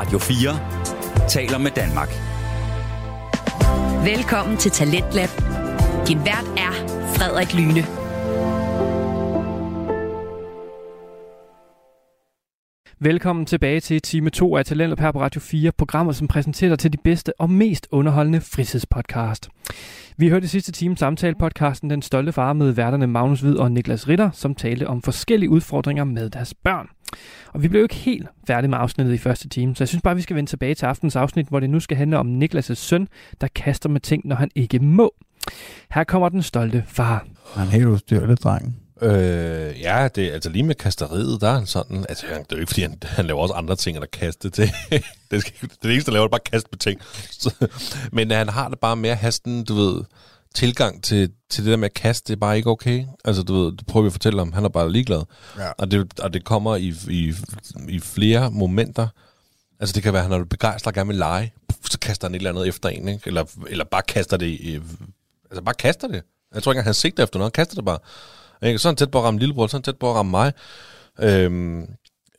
Radio 4 taler med Danmark. Velkommen til Talentlab. Din vært er Frederik Lyne. Velkommen tilbage til time 2 af Talentlab her på Radio 4, programmet som præsenterer dig til de bedste og mest underholdende fritidspodcast. Vi hørte i sidste time samtale-podcasten Den Stolte Far med værterne Magnus Hvid og Niklas Ritter, som talte om forskellige udfordringer med deres børn. Og vi blev jo ikke helt færdige med afsnittet i første time, så jeg synes bare, vi skal vende tilbage til aftens afsnit, hvor det nu skal handle om Niklas' søn, der kaster med ting, når han ikke må. Her kommer den stolte far. Han er helt ustyrlig, drengen. Øh, ja, det er altså lige med kasteriet, der er han sådan, altså det er jo ikke fordi, han, han laver også andre ting, end at kaste til. det, skal, det eneste, der laver, det bare kaste med ting. Så, men han har det bare med at have sådan, du ved, tilgang til, til det der med at kaste, det er bare ikke okay. Altså, du ved, det prøver vi at fortælle om, han er bare ligeglad. Ja. Og, det, og det kommer i, i, i flere momenter. Altså, det kan være, at han er begejstret og gerne vil lege, så kaster han et eller andet efter en, ikke? Eller, eller bare kaster det i, altså bare kaster det. Jeg tror ikke, han sigter efter noget, han kaster det bare. Ikke? Så han tæt på at ramme lillebror, så han tæt på at ramme mig. Øhm,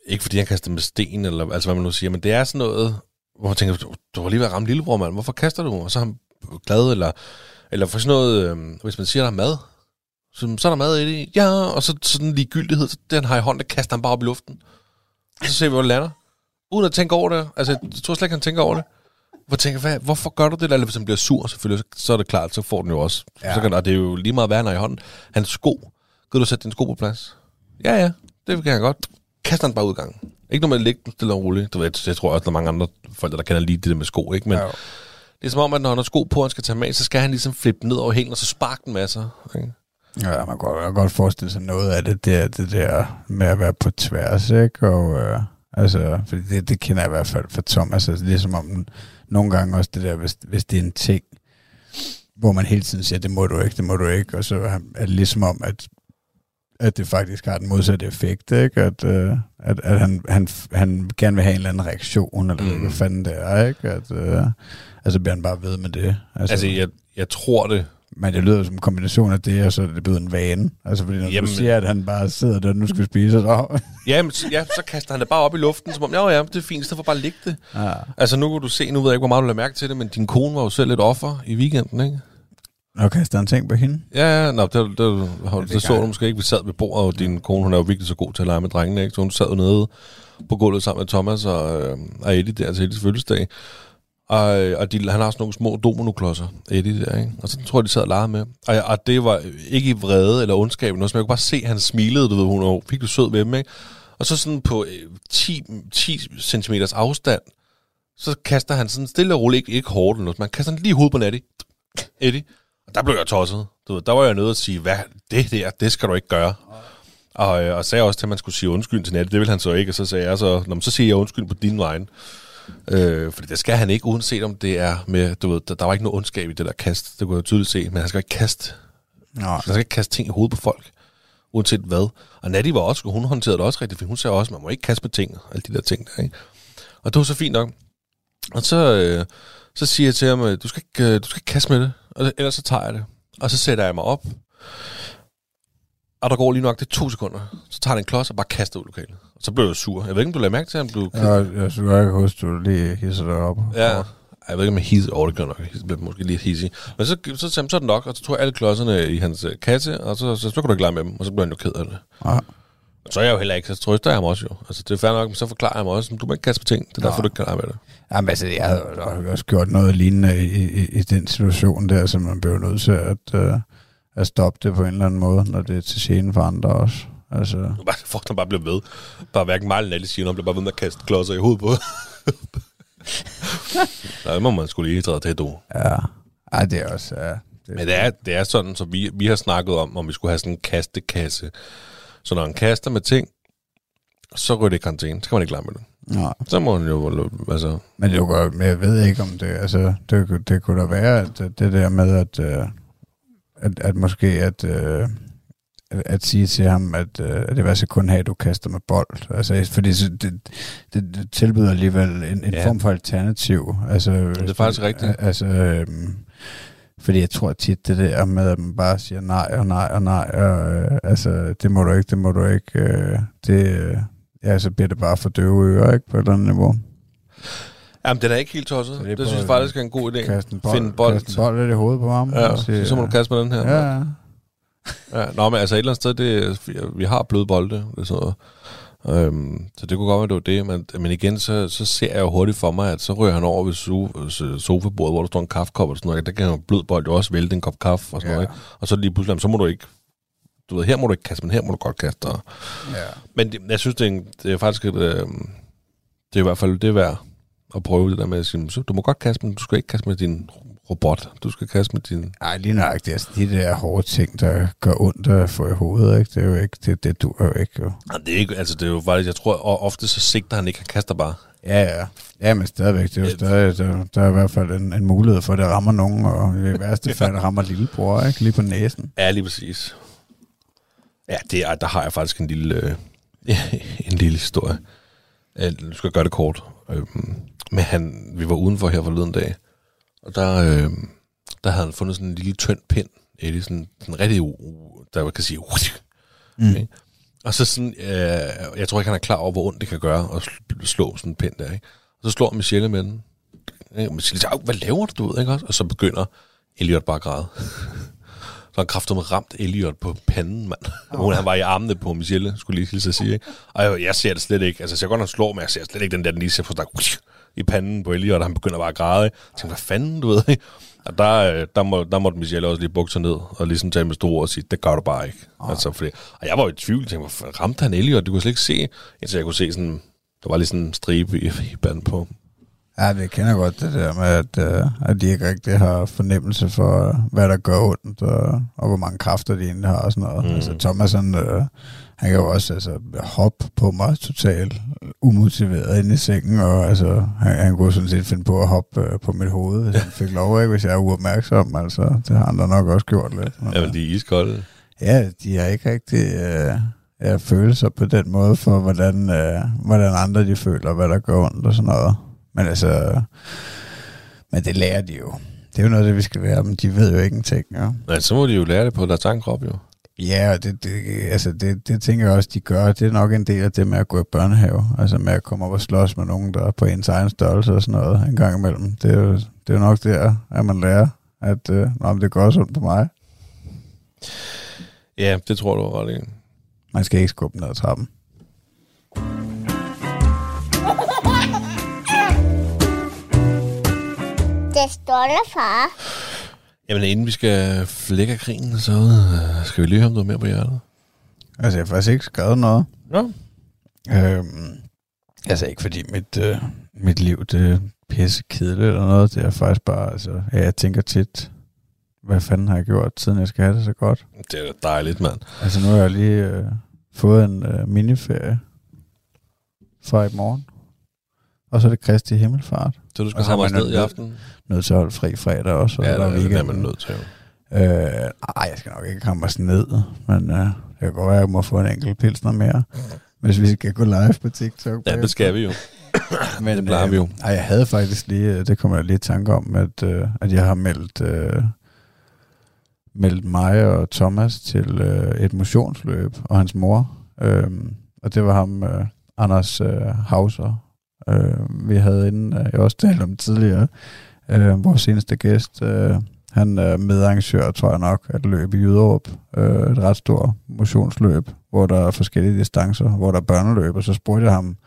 ikke fordi han kaster med sten, eller altså hvad man nu siger, men det er sådan noget, hvor man tænker, du, du var lige ved at ramme lillebror, mand. Hvorfor kaster du? Og så er han glad, eller, eller for sådan noget, øhm, hvis man siger, der er mad, så, så er der mad i det. Ja, og så sådan ligegyldighed, så den har i hånden, der kaster han bare op i luften. Og så ser vi, hvor det lander. Uden at tænke over det. Altså, jeg tror slet ikke, han tænker over det. Hvor tænker, hvad, hvorfor gør du det? Eller hvis han bliver sur, selvfølgelig, så, så er det klart, så får den jo også. Ja. Så kan, og det er jo lige meget værre, når i hånden. Hans sko, kan du sætte din sko på plads? Ja, ja, det kan jeg godt. Kaster den bare ud gang. Ikke noget med at ligge stille og roligt. Du ved, jeg tror også, der er mange andre folk, der kender lige det der med sko, ikke? Men ja. det er som om, at når han har sko på, og han skal tage med, så skal han ligesom flippe ned over hælen, og så sparke den masser. Ikke? Ja, man kan godt, godt forestille sig noget af det der, det der med at være på tværs, ikke? Og, øh, altså, fordi det, det kender jeg i hvert fald for Tom. Altså, det er som om, nogle gange også det der, hvis, hvis det er en ting, hvor man hele tiden siger, det må du ikke, det må du ikke, og så er det ligesom om, at at det faktisk har den modsatte effekt, ikke? At, uh, at, at han, han, han gerne vil have en eller anden reaktion, eller mm. hvad fanden det er, ikke? At, uh, altså bliver han bare ved med det. Altså, altså jeg, jeg tror det. Men det lyder som en kombination af det, og så er det blevet en vane. Altså fordi når jamen, du siger, at han bare sidder der, og nu skal spise, så... jamen, ja, så kaster han det bare op i luften, som om, ja, ja, det er fint, så får bare ligge det. Ja. Altså nu kan du se, nu ved jeg ikke, hvor meget du lader mærke til det, men din kone var jo selv lidt offer i weekenden, ikke? Okay, så en ting på hende? Ja, ja, nå, det, det, det, det, det så du måske ikke. Vi sad ved bordet, og din kone, hun er jo virkelig så god til at lege med drengene, ikke? Så hun sad jo nede på gulvet sammen med Thomas og, øh, og Eddie der til Eddies fødselsdag. Og, og de, han har sådan nogle små dominoklodser, Eddie der, ikke? Og så tror jeg, de sad og legede med. Og, og det var ikke i vrede eller ondskab, noget, som jeg kunne bare se, at han smilede, du ved, hun var virkelig sød ved dem, ikke? Og så sådan på 10, 10 cm afstand, så kaster han sådan stille og roligt, ikke, ikke hårdt eller noget, man kaster han lige hovedet på Eddie. Eddie. Og der blev jeg tosset. Du ved, der var jeg nødt at sige, hvad det der, det skal du ikke gøre. Og, øh, og sagde også til, at man skulle sige undskyld til Natte. Det ville han så ikke, og så sagde jeg så, Nå, så siger jeg undskyld på din vej. Øh, fordi det skal han ikke, uanset om det er med, du ved, der, der var ikke noget ondskab i det der kast, det kunne jeg tydeligt se, men han skal ikke kaste, Nå. han skal ikke kaste ting i hovedet på folk, uanset hvad. Og Natty var også, hun håndterede det også rigtig fint, hun sagde også, man må ikke kaste på ting, alle de der ting der, ikke? Og det var så fint nok. Og så, øh, så siger jeg til ham, du skal ikke, du skal ikke kaste med det, ellers så tager jeg det. Og så sætter jeg mig op, og der går lige nok det to sekunder. Så tager han en klods og bare kaster ud lokalet. Og så blev jeg sur. Jeg ved ikke, om du lader mærke til, at han blev... Ja, jeg synes ikke huske, du lige hisser dig op. Ja. Jeg ved ikke, om jeg hisser over det gør nok. Jeg bliver måske lige hissig. Men så, så, så, så er det nok, og så tog jeg alle klodserne i hans øh, kasse, og så, så, så, kunne du ikke lege med dem, og så blev han jo ked af det. Ja. Så er jeg jo heller ikke, så trøster jeg ham også jo. Altså, det er fair nok, men så forklarer jeg mig også, at du må ikke kaste på ting. Det er derfor, du ikke kan lege med det. Jamen altså, jeg har også gjort noget lignende i, i, i den situation der, så man bliver nødt til at, uh, at stoppe det på en eller anden måde, når det er til scene for andre også. Altså. Bare, folk der bare bliver ved. Bare hverken mig eller siger, om bliver bare ved med at kaste klodser i hovedet på. Der må man skulle lige træde til, du. Ja, Ej, det er også... Ja, det er Men det er, det er sådan, så vi, vi har snakket om, om vi skulle have sådan en kastekasse. Så når han kaster med ting, så ryger det i karantæne. Så kan man ikke lege med det. Nej. Så må han jo, altså... Men, det godt, men jeg ved ikke om det, altså, det, det kunne da være, at det der med, at, øh, at, at måske, at, at, at sige til ham, at, at det var så kun at du kaster med bold. Altså, fordi det, det, det tilbyder alligevel en, en ja. form for alternativ. Altså, det er faktisk rigtigt. Altså, øhm, fordi jeg tror tit, det der med, at man bare siger nej og nej og nej, og, øh, altså, det må du ikke, det må du ikke, øh, det, ja, så bliver det bare for døve ører, ikke, på et eller andet niveau. Jamen, den er ikke helt tosset. Så det Det, synes jeg faktisk er en god idé. Kaste en bold, Finde bold. Kaste en bold lidt i hovedet på ham. Ja, sige, så må du kaste med den her. Ja, ja. Ja, nå, men altså et eller andet sted, det, vi- har bløde bolde. Det sådan noget. Øhm, så det kunne godt være, det var det. Men, men igen, så, så ser jeg jo hurtigt for mig, at så ryger han over ved so- sofabordet, hvor der står en kaffekop og sådan noget. Der kan jo blød bold jo også vælte en kop kaffe og sådan Ja. noget. Ikke? Og så lige pludselig, så må du ikke... Du ved, her må du ikke kaste, men her må du godt kaste. Og, ja. men det, jeg synes, det er, en, det er faktisk et, øh, det er i hvert fald det værd at prøve det der med at sige, du må godt kaste, men du skal ikke kaste med din robot. Du skal kaste med din... Ej, lige nøjagtigt. Altså, de der hårde ting, der gør ondt at få i hovedet, ikke? det er jo ikke, det, det dur jo ikke. Jo. Nej, Det er, ikke, altså, det er jo faktisk, jeg tror, og ofte så sigter han ikke, han kaster bare. Ja, ja. Ja, men stadigvæk, det er jo Ja. stadig, der, der er i hvert fald en, en mulighed for, at det rammer nogen, og i værste fald rammer lillebror, ikke? Lige på næsen. Ja, lige præcis. Ja, det er, der har jeg faktisk en lille, øh, en lille historie. Øh, Nu skal jeg gøre det kort. Øh, men han, vi var udenfor her forleden dag, og der, øh, der havde han fundet sådan en lille tynd pind, Eddie, sådan, sådan rigtig, der man kan sige, Mm. Okay. og så sådan, øh, jeg tror ikke, han er klar over, hvor ondt det kan gøre at sl- slå sådan en pind der, ikke? Og så slår Michelle med den. Ikke? Og Michelle siger, "Au, hvad laver du, du ved, ikke også? Og så begynder Elliot bare at græde. Så han kræfter med ramt Elliot på panden, mand. Oh. Han var i armene på Michelle, skulle lige hilse at sige. Ikke? Og jeg, jeg ser det slet ikke. Altså, jeg ser godt, han slår, men jeg ser slet ikke den der, den lige ser for i panden på Elliot, og han begynder bare at græde. Jeg tænker, hvad fanden, du ved, ikke? Og der, øh, der, må, der måtte Michelle også lige bukke sig ned, og ligesom tage med store og sige, det gør du bare ikke. Oh. Altså, fordi, og jeg var jo i tvivl, tænkte, ramte han Elliot? Du kunne slet ikke se, indtil jeg kunne se sådan, der var lige sådan en stribe i, i banden på. Ja, det kender godt, det der med, at, øh, at de ikke rigtig har fornemmelse for, hvad der gør ondt, og, og hvor mange kræfter de egentlig har og sådan noget. Mm. Altså Thomas, han, øh, han kan jo også altså, hoppe på mig totalt umotiveret inde i sengen, og altså, han, han kunne sådan set finde på at hoppe øh, på mit hoved, hvis han fik lov, ikke? hvis jeg er uopmærksom. Altså, det har han da nok også gjort lidt. Men, Jamen, de er iskolde. Ja, de har ikke rigtig øh, ja, følelser på den måde for, hvordan, øh, hvordan andre de føler, hvad der går ondt og sådan noget. Men altså, men det lærer de jo. Det er jo noget, det vi skal lære dem. De ved jo ikke en ting, ja. Men så må de jo lære det på deres egen krop, jo. Ja, og det, det, altså det, det tænker jeg også, de gør. Det er nok en del af det med at gå i børnehave. Altså med at komme op og slås med nogen, der er på ens egen størrelse og sådan noget en gang imellem. Det er jo, det er jo nok der, at man lærer, at øh, nå, men det går også ondt på mig. Ja, det tror du er ret i. Man skal ikke skubbe ned ad trappen. Det der, far. Jamen, inden vi skal flække krigen, så øh, skal vi lige høre noget mere på hjertet. Altså, jeg har faktisk ikke skrevet noget. Ja. Øhm, altså ikke fordi mit, øh, mit liv det er pisse kedeligt eller noget. Det er faktisk bare, altså, ja, jeg tænker tit, hvad fanden har jeg gjort, siden jeg skal have det så godt. Det er da dejligt, mand. Altså nu har jeg lige øh, fået en øh, miniferie fra i morgen. Og så er det Kristi Himmelfart. Så du skal have man ned i aften? Nødt til at holde fri fredag også, og Ja, der er det er man nødt til. Øh, ej, jeg skal nok ikke komme os ned, men øh, det kan godt være, at jeg må få en enkelt pilsner mere, hvis vi skal gå live på TikTok. Ja, det skal vi jo. Men, Det plejer vi jo. Øh, ej, jeg havde faktisk lige, øh, det kommer jeg lige i tanke om, at, øh, at jeg har meldt, øh, meldt mig og Thomas til øh, et motionsløb, og hans mor. Øh, og det var ham, øh, Anders øh, Hauser. Øh, vi havde inden, øh, jeg også talt om tidligere, øh, vores seneste gæst, øh, han er medarrangør, tror jeg nok, at løb i Jyderup. Øh, et ret stort motionsløb, hvor der er forskellige distancer, hvor der er børneløb, og så spurgte jeg ham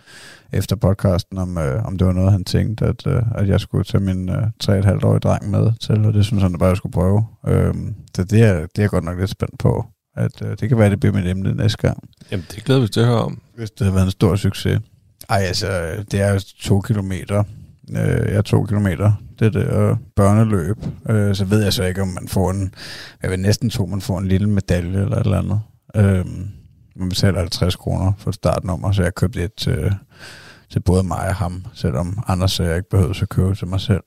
efter podcasten, om, øh, om det var noget, han tænkte, at, øh, at jeg skulle tage min øh, 3,5-årige dreng med til, og det synes han da bare, jeg skulle prøve. Øh, så det er, det er jeg godt nok lidt spændt på, at øh, det kan være, det bliver mit emne næste gang, Jamen, det glæder vi os til at høre om. hvis det har været en stor succes. Ej, altså, det er to kilometer. Øh, jeg er to kilometer. Det der øh, børneløb. Øh, så ved jeg så ikke, om man får en... Jeg vil næsten tro, man får en lille medalje eller et eller andet. Øh, man betaler 50 kroner for et startnummer, så jeg købte et til, til både mig og ham, selvom Anders sagde, jeg ikke behøvede at købe til mig selv.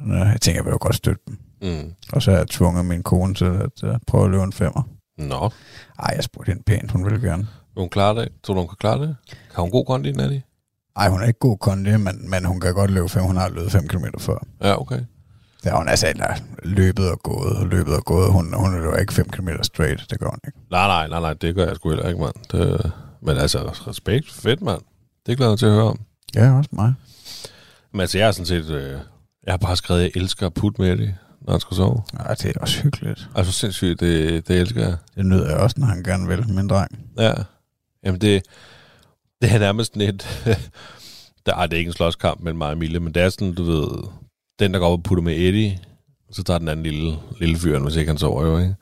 Men øh, jeg tænker, jeg vil jo godt støtte dem. Mm. Og så har jeg tvunget min kone til at øh, prøve at løbe en femmer. Nå, Ej, jeg spurgte hende pænt, hun ville gerne. vil hun klare det? Tror du, hun kan klare det? Har hun god kondi, Natty? Ej, hun er ikke god kondi, men, men hun kan godt løbe 5. Hun har løbet 5 km før. Ja, okay. Har hun altså eller, løbet og gået, og løbet og gået. Hun, hun løber ikke 5 km straight, det gør hun ikke. Nej, nej, nej, nej, det gør jeg sgu heller ikke, mand. Det, men altså, respekt, fedt, mand. Det glæder jeg til at høre om. Ja, også mig. Men altså, jeg har sådan set... Øh, jeg har bare skrevet, at jeg elsker at putte med det, når han skal sove. Ja, det er også hyggeligt. Altså sindssygt, det, det elsker jeg. Det nyder jeg også, når han gerne vil, min dreng. Ja. Jamen det, det er nærmest sådan et... der, ej, det er ikke en slåskamp mellem mig og Emilie, men det er sådan, du ved... Den, der går op og putter med Eddie, så tager den anden lille, lille fyr, hvis ikke han sover jo, ikke?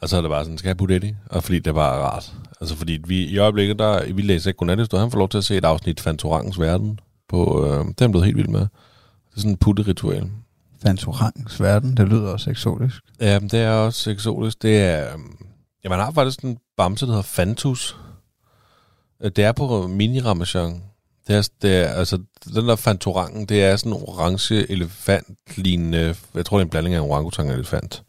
Og så er det bare sådan, skal jeg putte Eddie? Og fordi det er bare rart. Altså fordi vi, i øjeblikket, der, vi læser ikke godnathistorie, han får lov til at se et afsnit Fantorangens Verden. På, øh, det er han blevet helt vild med. Det er sådan en putteritual. Fantorangs verden, det lyder også eksotisk. Ja, det er også eksotisk. Det er... øhm, Ja, man har faktisk en bamse, der hedder Fantus. Øh, det er på mini ramachan. Det er, det er, altså, den der fantorangen, det er sådan en orange elefant-lignende, jeg tror, det er en blanding af en orangutang og elefant,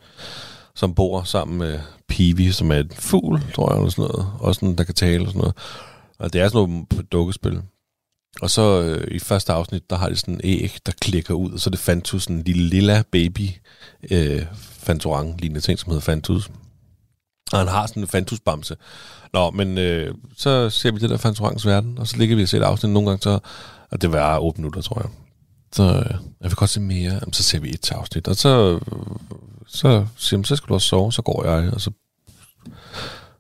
som bor sammen med Pivi, som er et fugl, tror jeg, eller sådan noget. Også sådan, der kan tale og sådan noget. Og det er sådan noget dukkespil. Og så øh, i første afsnit, der har de sådan en æg, der klikker ud, og så er det Fantus, sådan en lille lilla baby øh, fantorang lignende ting, som hedder Fantus. Og han har sådan en fantusbamse. Nå, men øh, så ser vi det der Fantorangens verden, og så ligger vi og ser et afsnit nogle gange, så, og det var 8 minutter, tror jeg. Så øh, jeg vil godt se mere, Jamen, så ser vi et afsnit, og så, så siger han, så skal du også sove, så går jeg, og så,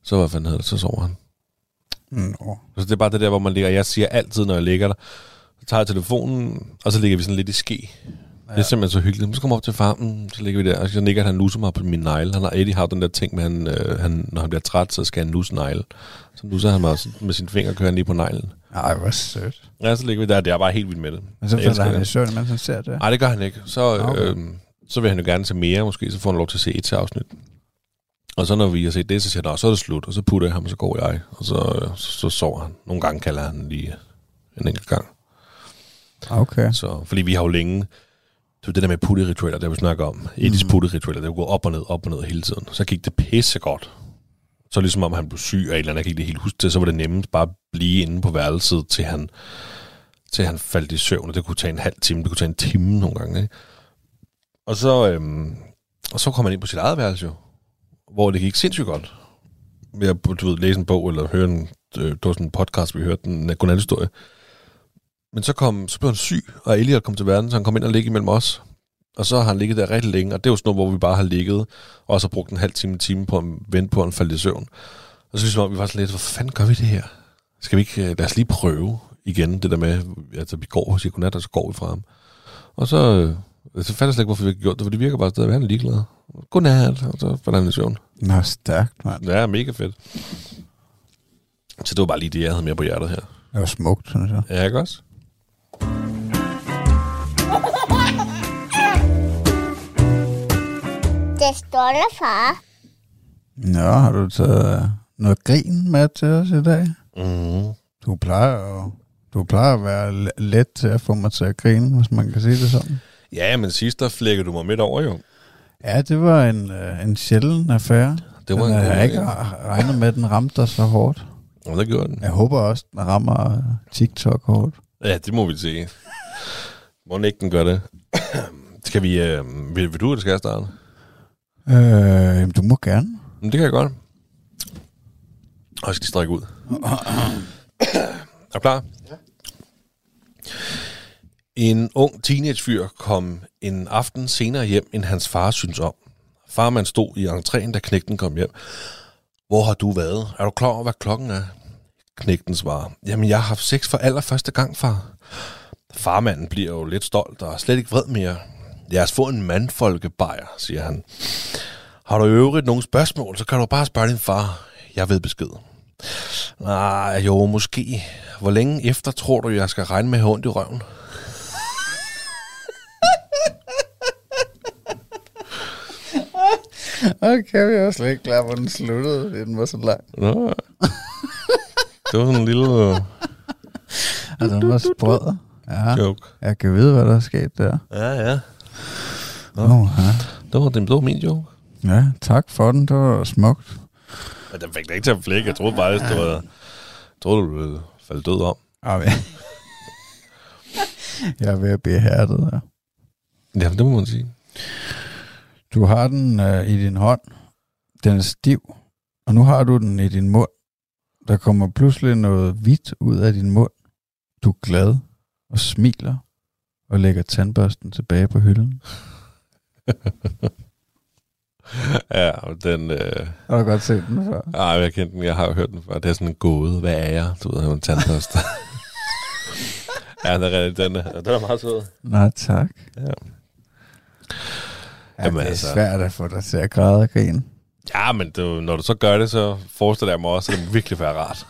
så hvad fanden hedder det, så sover han. Nå. Så det er bare det der, hvor man ligger, jeg siger altid, når jeg ligger der, så tager jeg telefonen, og så ligger vi sådan lidt i ske. Ja. Det er simpelthen så hyggeligt. Så kommer op til farmen, så ligger vi der, og så nikker han nusser mig på min negle. Han har, Eddie har den der ting med, han, øh, han, når han bliver træt, så skal han nusse negle. Så nusser han mig med sin finger, kører han lige på neglen. Ej, hvor sødt. Ja, så ligger vi der, det er bare helt vildt med det. Men så falder han i søvn, mens han ser det. Nej, det gør han ikke. Så, Okay. okay. øh, så vil han jo gerne se mere, måske, så får han lov til at se et til afsnit. Og så når vi har set det, så siger han, "Nå, så er det slut, og så putter jeg ham, og så går jeg, og så, så, så sover han. Nogle gange kalder han lige en enkelt gang. Okay. Så, fordi vi har jo længe... Er det der med putteritualer, der vi snakker om. Edis mm. putteritualer, det er jo gået op og ned, op og ned hele tiden. Så gik det pisse godt. Så ligesom om han blev syg af et eller andet, jeg kan ikke helt huske det, så var det nemmest bare at blive inde på værelset, til han, til han faldt i søvn, og det kunne tage en halv time, det kunne tage en time nogle gange. Ikke? Og så, øhm, og så kom han ind på sit eget værelse jo, hvor det gik sindssygt godt. At du ved, læse en bog, eller høre en, øh, det var sådan en podcast, vi hørte en godnathistorie. Men så, kom, så blev han syg, og Elliot kom til verden, så han kom ind og ligge imellem os. Og så har han ligget der rigtig længe, og det er jo sådan noget, hvor vi bare har ligget, og så brugt en halv time, time på at vente på, at han faldt i søvn. Og så synes jeg, vi var sådan lidt, hvor fanden gør vi det her? Skal vi ikke, øh, lad os lige prøve igen, det der med, altså vi går og siger godnat, og så går vi fra ham. Og så, øh, så fandt jeg slet ikke, hvorfor vi ikke gjort det, for det virker bare stadig, at han er ligeglad. Godnat, og så falder han i søvn. Nå, stærkt, mand. Er mega fedt. Så det var bare lige det, jeg havde med på hjertet her. Det var smukt, synes jeg. Ja, ikke også? Det stolte far. Nå, har du taget øh, noget grin med til os i dag? Mm. Du plejer at, du plejer at være le- let til at få mig til at grine, hvis man kan sige det sådan. Ja, men sidst der flækkede du mig midt over jo. Ja, det var en, øh, en sjælden affære. Det var Den, en øh, jeg har ikke regnet med, at den ramte dig så hårdt. Og det gjorde den. Jeg håber også, den rammer TikTok hårdt. Ja, det må vi se. Må ikke den gør det. skal vi... Øh, vil, vil du, eller skal jeg starte? Øh, jamen, du må gerne. Men det kan jeg godt. Og jeg skal strække ud. er du klar? Ja. En ung teenagefyr kom en aften senere hjem, end hans far synes om. Farmand stod i entréen, da knægten kom hjem. Hvor har du været? Er du klar over, hvad klokken er? Knægten svarer. Jamen, jeg har haft sex for allerførste gang, far. Farmanden bliver jo lidt stolt og er slet ikke vred mere. Lad os få en mandfolkebajer, siger han. Har du i øvrigt nogle spørgsmål, så kan du bare spørge din far. Jeg ved besked. Nej, jo, måske. Hvor længe efter tror du, jeg skal regne med ondt i røven? Okay, jeg var slet ikke klar, hvor den sluttede. Den var så lang. Nå. Det var sådan en lille uh, Altså, den var sprød. Ja, joke. jeg kan vide, hvad der er sket der. Ja, ja. Oh, ja. Det var, det var min joke. ja, tak for den. Det var smukt. Men den fik da ikke til at flække. Jeg troede faktisk, det var... Jeg troede, du ville falde død om. Oh, ja. jeg er ved at blive hærdet. Ja. Ja, det må man sige. Du har den øh, i din hånd. Den er stiv. Og nu har du den i din mund. Der kommer pludselig noget hvidt ud af din mund. Du er glad og smiler. Og lægger tandbørsten tilbage på hylden. Ja, og den... Øh, Har du godt set den før? ej, jeg kender den. Jeg har jo hørt den før. Det er sådan en gåde. Hvad er jeg? Du ved, en tandbørste. ja, den er, den, er, den er meget sød. Nej, tak. Ja. Ja, Jamen det er altså. svært at få dig til at græde og grine. Ja, men du, når du så gør det, så forestiller jeg mig også, at det virkelig være rart.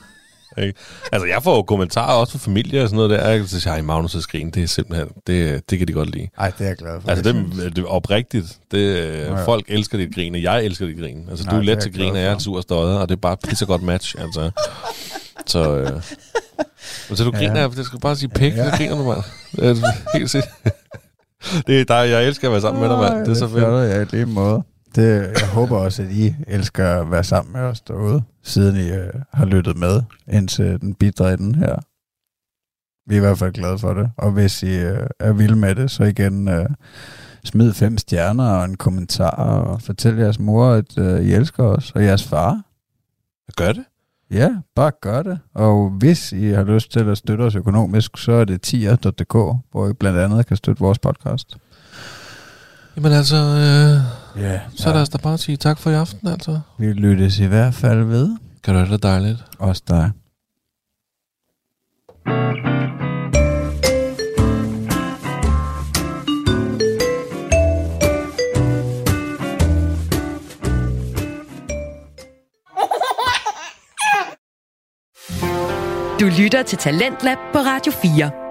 Ikke? Altså, jeg får jo kommentarer også fra familie og sådan noget der. Så siger jeg, Magnus' skrin, det er simpelthen, det, det kan de godt lide. Ej, det er jeg glad for. Altså, jeg det, det er oprigtigt. Det, Ja, ja. Folk elsker dit grin, og jeg elsker dit grin. Altså, Nej, du er det er let jeg til glad grin, og jeg er sur og støjet, og det er bare et godt match. Altså. Så, øh. Men så du Ja. griner, ja. det skal bare sige pæk, Ja. så griner du, mand. Det er helt sikkert. Det er dig, jeg elsker at være sammen med dig, mand. Det er så fedt. ja, i lige måde. Det, jeg håber også, at I elsker at være sammen med os derude, siden I øh, har lyttet med indtil den bidre i den her. Vi er i hvert fald glade for det. Og hvis I øh, er vilde med det, så igen øh, smid fem stjerner og en kommentar, og fortæl jeres mor, at øh, I elsker os, og jeres far. Gør det. Ja, bare gør det. Og hvis I har lyst til at støtte os økonomisk, så er det tier.dk, hvor I blandt andet kan støtte vores podcast. Jamen altså, øh, Ja, så ja. lad os da bare sige tak for i aften, altså. Vi lyttes i hvert fald ved. Kan du have det dejligt? Også dig. Du lytter til Talentlab på Radio 4.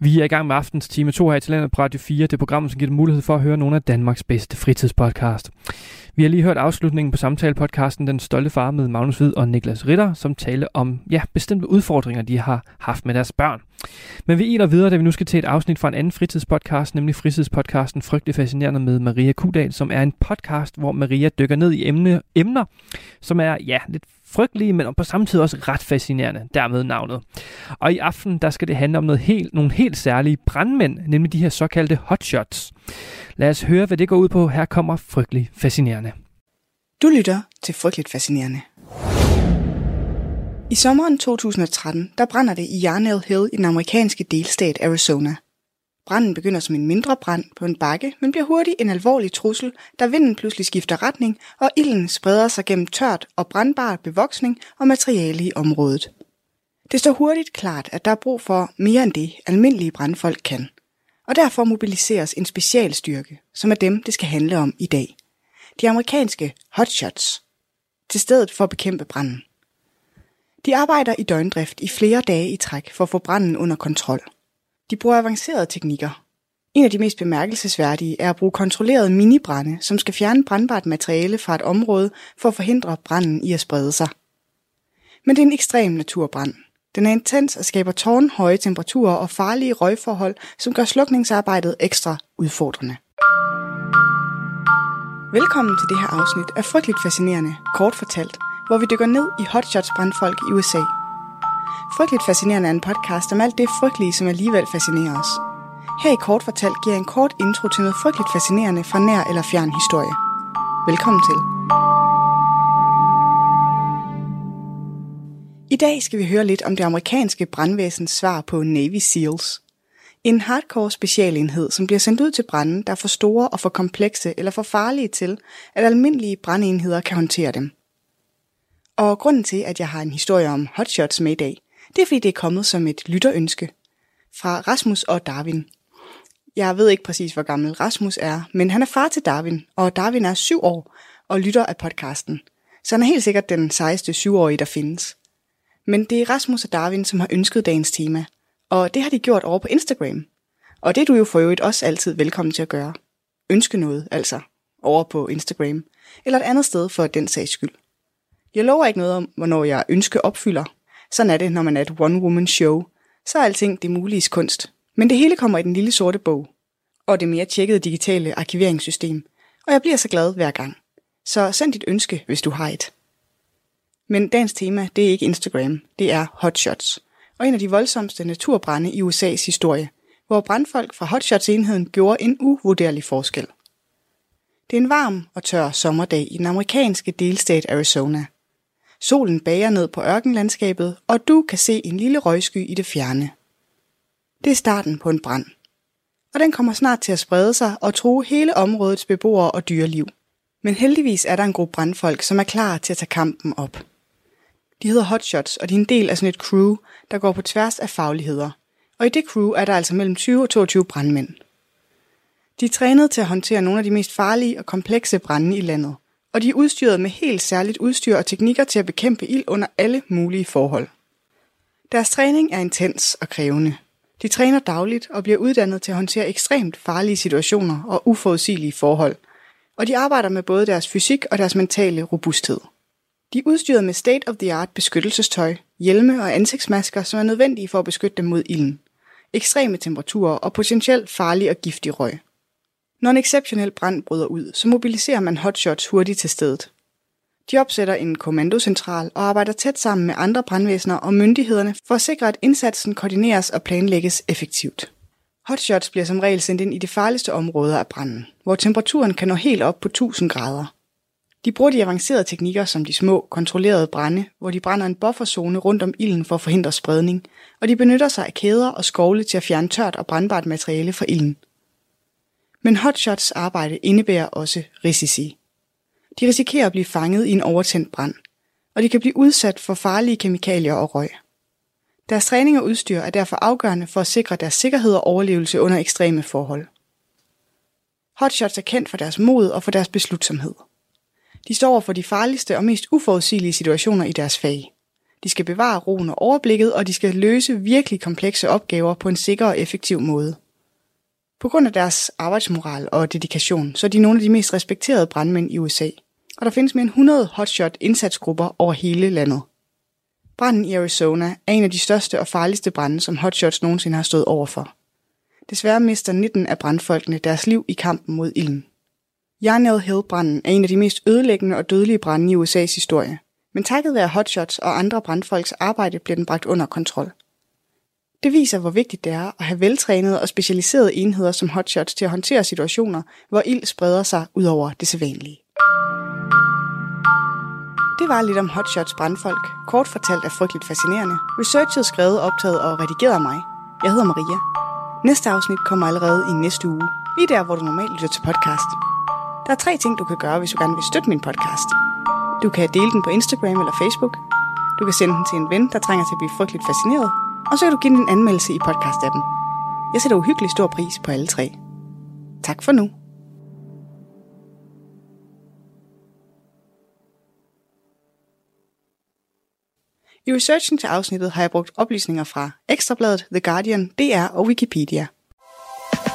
Vi er i gang med aftens time 2 her i Talentet på Radio 4. Det program, som giver dig mulighed for at høre nogle af Danmarks bedste fritidspodcast. Vi har lige hørt afslutningen på samtalepodcasten Den Stolte Far med Magnus Hvid og Niklas Ritter, som taler om ja, bestemte udfordringer, de har haft med deres børn. Men vi iler videre, da vi nu skal til et afsnit fra en anden fritidspodcast, nemlig fritidspodcasten Frygtelig Fascinerende med Maria Kudal, som er en podcast, hvor Maria dykker ned i emne, emner, som er ja, lidt frygtelige, men på samme tid også ret fascinerende, dermed navnet. Og i aften, der skal det handle om noget helt, nogle helt særlige brandmænd, nemlig de her såkaldte hotshots. Lad os høre, hvad det går ud på. Her kommer frygtelig fascinerende. Du lytter til Frygteligt Fascinerende. I sommeren 2013, der brænder det i Yarnell Hill i den amerikanske delstat Arizona. Branden begynder som en mindre brand på en bakke, men bliver hurtigt en alvorlig trussel, da vinden pludselig skifter retning, og ilden spreder sig gennem tørt og brandbar bevoksning og materiale i området. Det står hurtigt klart, at der er brug for mere end det, almindelige brandfolk kan. Og derfor mobiliseres en specialstyrke, som er dem, det skal handle om i dag de amerikanske hotshots, til stedet for at bekæmpe branden. De arbejder i døgndrift i flere dage i træk for at få branden under kontrol. De bruger avancerede teknikker. En af de mest bemærkelsesværdige er at bruge kontrollerede minibrænde, som skal fjerne brandbart materiale fra et område for at forhindre branden i at sprede sig. Men det er en ekstrem naturbrand. Den er intens og skaber tårnhøje temperaturer og farlige røgforhold, som gør slukningsarbejdet ekstra udfordrende. Velkommen til det her afsnit af Frygteligt Fascinerende, kort fortalt, hvor vi dykker ned i hotshots brandfolk i USA. Frygteligt Fascinerende er en podcast om alt det frygtelige, som alligevel fascinerer os. Her i kort fortalt giver jeg en kort intro til noget frygteligt fascinerende fra nær eller fjern historie. Velkommen til. I dag skal vi høre lidt om det amerikanske brandvæsens svar på Navy SEALs. En hardcore specialenhed, som bliver sendt ud til branden, der er for store og for komplekse eller for farlige til, at almindelige brandenheder kan håndtere dem. Og grunden til, at jeg har en historie om hotshots med i dag, det er fordi det er kommet som et lytterønske fra Rasmus og Darwin. Jeg ved ikke præcis, hvor gammel Rasmus er, men han er far til Darwin, og Darwin er syv år og lytter af podcasten. Så han er helt sikkert den sejeste syvårige, der findes. Men det er Rasmus og Darwin, som har ønsket dagens tema, og det har de gjort over på Instagram. Og det er du jo for øvrigt også altid velkommen til at gøre. Ønske noget, altså, over på Instagram, eller et andet sted for den sags skyld. Jeg lover ikke noget om, hvornår jeg ønske opfylder. Sådan er det, når man er et one-woman show. Så er alting det mulige kunst. Men det hele kommer i den lille sorte bog. Og det mere tjekkede digitale arkiveringssystem. Og jeg bliver så glad hver gang. Så send dit ønske, hvis du har et. Men dagens tema, det er ikke Instagram, det er hotshots. Og en af de voldsomste naturbrænde i USA's historie, hvor brandfolk fra hotshots-enheden gjorde en uvurderlig forskel. Det er en varm og tør sommerdag i den amerikanske delstat Arizona. Solen bager ned på ørkenlandskabet, og du kan se en lille røgsky i det fjerne. Det er starten på en brand. Og den kommer snart til at sprede sig og true hele områdets beboere og dyreliv. Men heldigvis er der en gruppe brandfolk, som er klar til at tage kampen op. De hedder Hotshots, og de er en del af sådan et crew, der går på tværs af fagligheder. Og i det crew er der altså mellem 20 og 22 brandmænd. De er trænet til at håndtere nogle af de mest farlige og komplekse brænde i landet, og de er udstyret med helt særligt udstyr og teknikker til at bekæmpe ild under alle mulige forhold. Deres træning er intens og krævende. De træner dagligt og bliver uddannet til at håndtere ekstremt farlige situationer og uforudsigelige forhold, og de arbejder med både deres fysik og deres mentale robusthed. De er udstyret med state-of-the-art beskyttelsestøj, hjelme og ansigtsmasker, som er nødvendige for at beskytte dem mod ilden, ekstreme temperaturer og potentielt farlig og giftig røg. Når en exceptionel brand bryder ud, så mobiliserer man hotshots hurtigt til stedet. De opsætter en kommandocentral og arbejder tæt sammen med andre brandvæsener og myndighederne for at sikre, at indsatsen koordineres og planlægges effektivt. Hotshots bliver som regel sendt ind i de farligste områder af branden, hvor temperaturen kan nå helt op på 1000 grader. De bruger de avancerede teknikker som de små, kontrollerede brænde, hvor de brænder en bufferzone rundt om ilden for at forhindre spredning, og de benytter sig af kæder og skovle til at fjerne tørt og brandbart materiale fra ilden. Men hotshots arbejde indebærer også risici. De risikerer at blive fanget i en overtændt brand, og de kan blive udsat for farlige kemikalier og røg. Deres træning og udstyr er derfor afgørende for at sikre deres sikkerhed og overlevelse under ekstreme forhold. Hotshots er kendt for deres mod og for deres beslutsomhed. De står over for de farligste og mest uforudsigelige situationer i deres fag. De skal bevare roen og overblikket, og de skal løse virkelig komplekse opgaver på en sikker og effektiv måde. På grund af deres arbejdsmoral og dedikation, så er de nogle af de mest respekterede brandmænd i USA. Og der findes mere end 100 hotshot indsatsgrupper over hele landet. Branden i Arizona er en af de største og farligste brande, som hotshots nogensinde har stået overfor. Desværre mister 19 af brandfolkene deres liv i kampen mod ilden. Yarnell Hill-branden er en af de mest ødelæggende og dødelige brande i USA's historie. Men takket være hotshots og andre brandfolks arbejde bliver den bragt under kontrol. Det viser, hvor vigtigt det er at have veltrænede og specialiserede enheder som hotshots til at håndtere situationer, hvor ild spreder sig ud over det sædvanlige. Det var lidt om hotshots brandfolk, kort fortalt er frygteligt fascinerende. Researchet skrevet, optaget og redigeret af mig. Jeg hedder Maria. Næste afsnit kommer allerede i næste uge, lige der, hvor du normalt lytter til podcast. Der er tre ting, du kan gøre, hvis du gerne vil støtte min podcast. Du kan dele den på Instagram eller Facebook. Du kan sende den til en ven, der trænger til at blive frygteligt fascineret. Og så kan du give den en anmeldelse i podcast-appen. Jeg sætter uhyggelig stor pris på alle tre. Tak for nu. I researchen til afsnittet har jeg brugt oplysninger fra Ekstrabladet, The Guardian, DR og Wikipedia.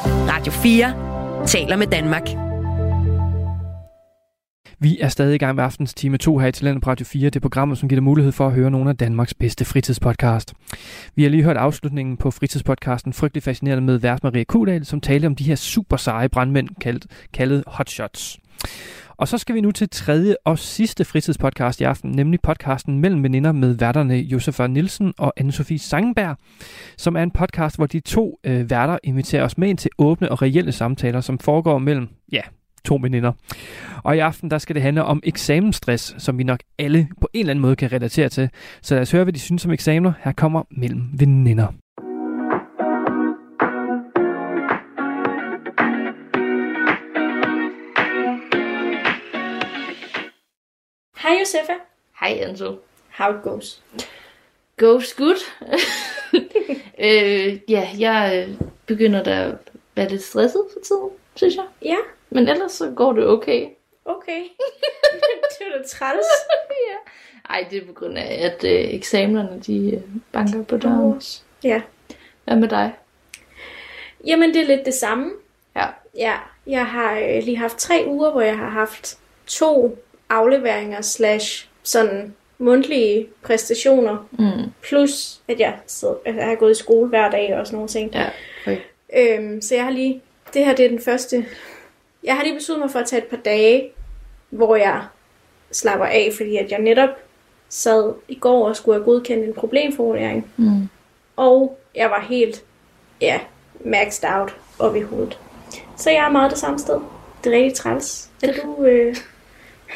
Radio 4 taler med Danmark. Vi er stadig i gang med aftens time 2 her i Talentet på Radio 4, det program, som giver dig mulighed for at høre nogle af Danmarks bedste fritidspodcast. Vi har lige hørt afslutningen på fritidspodcasten Frygtelig Fascinerende med vært Maria Kudal, som talte om de her super seje brandmænd kaldet, kaldet hotshots. Og så skal vi nu til tredje og sidste fritidspodcast i aften, nemlig podcasten Mellem Veninder med værterne Josefa Nielsen og Anne-Sophie Sangenberg, som er en podcast, hvor de to øh, værter inviterer os med ind til åbne og reelle samtaler, som foregår mellem, ja, to veninder. Og i aften, der skal det handle om eksamensstress, som vi nok alle på en eller anden måde kan relatere til. Så lad os høre, hvad de synes om eksamener. Her kommer Mellem Veninder. Hej Josefa. Hej Anso. How it goes? Goes good. øh, ja, jeg øh, begynder da at være lidt stresset for tiden, synes jeg. Ja, Men ellers så går det okay. okay. det var da træls. ja. Ej, det er på grund af, at øh, eksamenerne de øh, banker på døren. Ja. Hvad med dig? Jamen, det er lidt det samme. Ja. Ja, jeg har øh, lige haft tre uger, hvor jeg har haft to afleveringer slash sådan mundtlige præstationer. Mm. Plus, at jeg, sidder, at jeg har gået i skole hver dag og sådan nogle ting. Ja, okay. Øhm, så jeg har lige, det her det er den første, jeg har lige besluttet mig for at tage et par dage, hvor jeg slapper af, fordi at jeg netop sad i går og skulle have godkendt en problemformulering. Mm. Og jeg var helt, ja, maxed out op i hovedet. Så jeg er meget det samme sted. Det er rigtig træls. Er du, øh,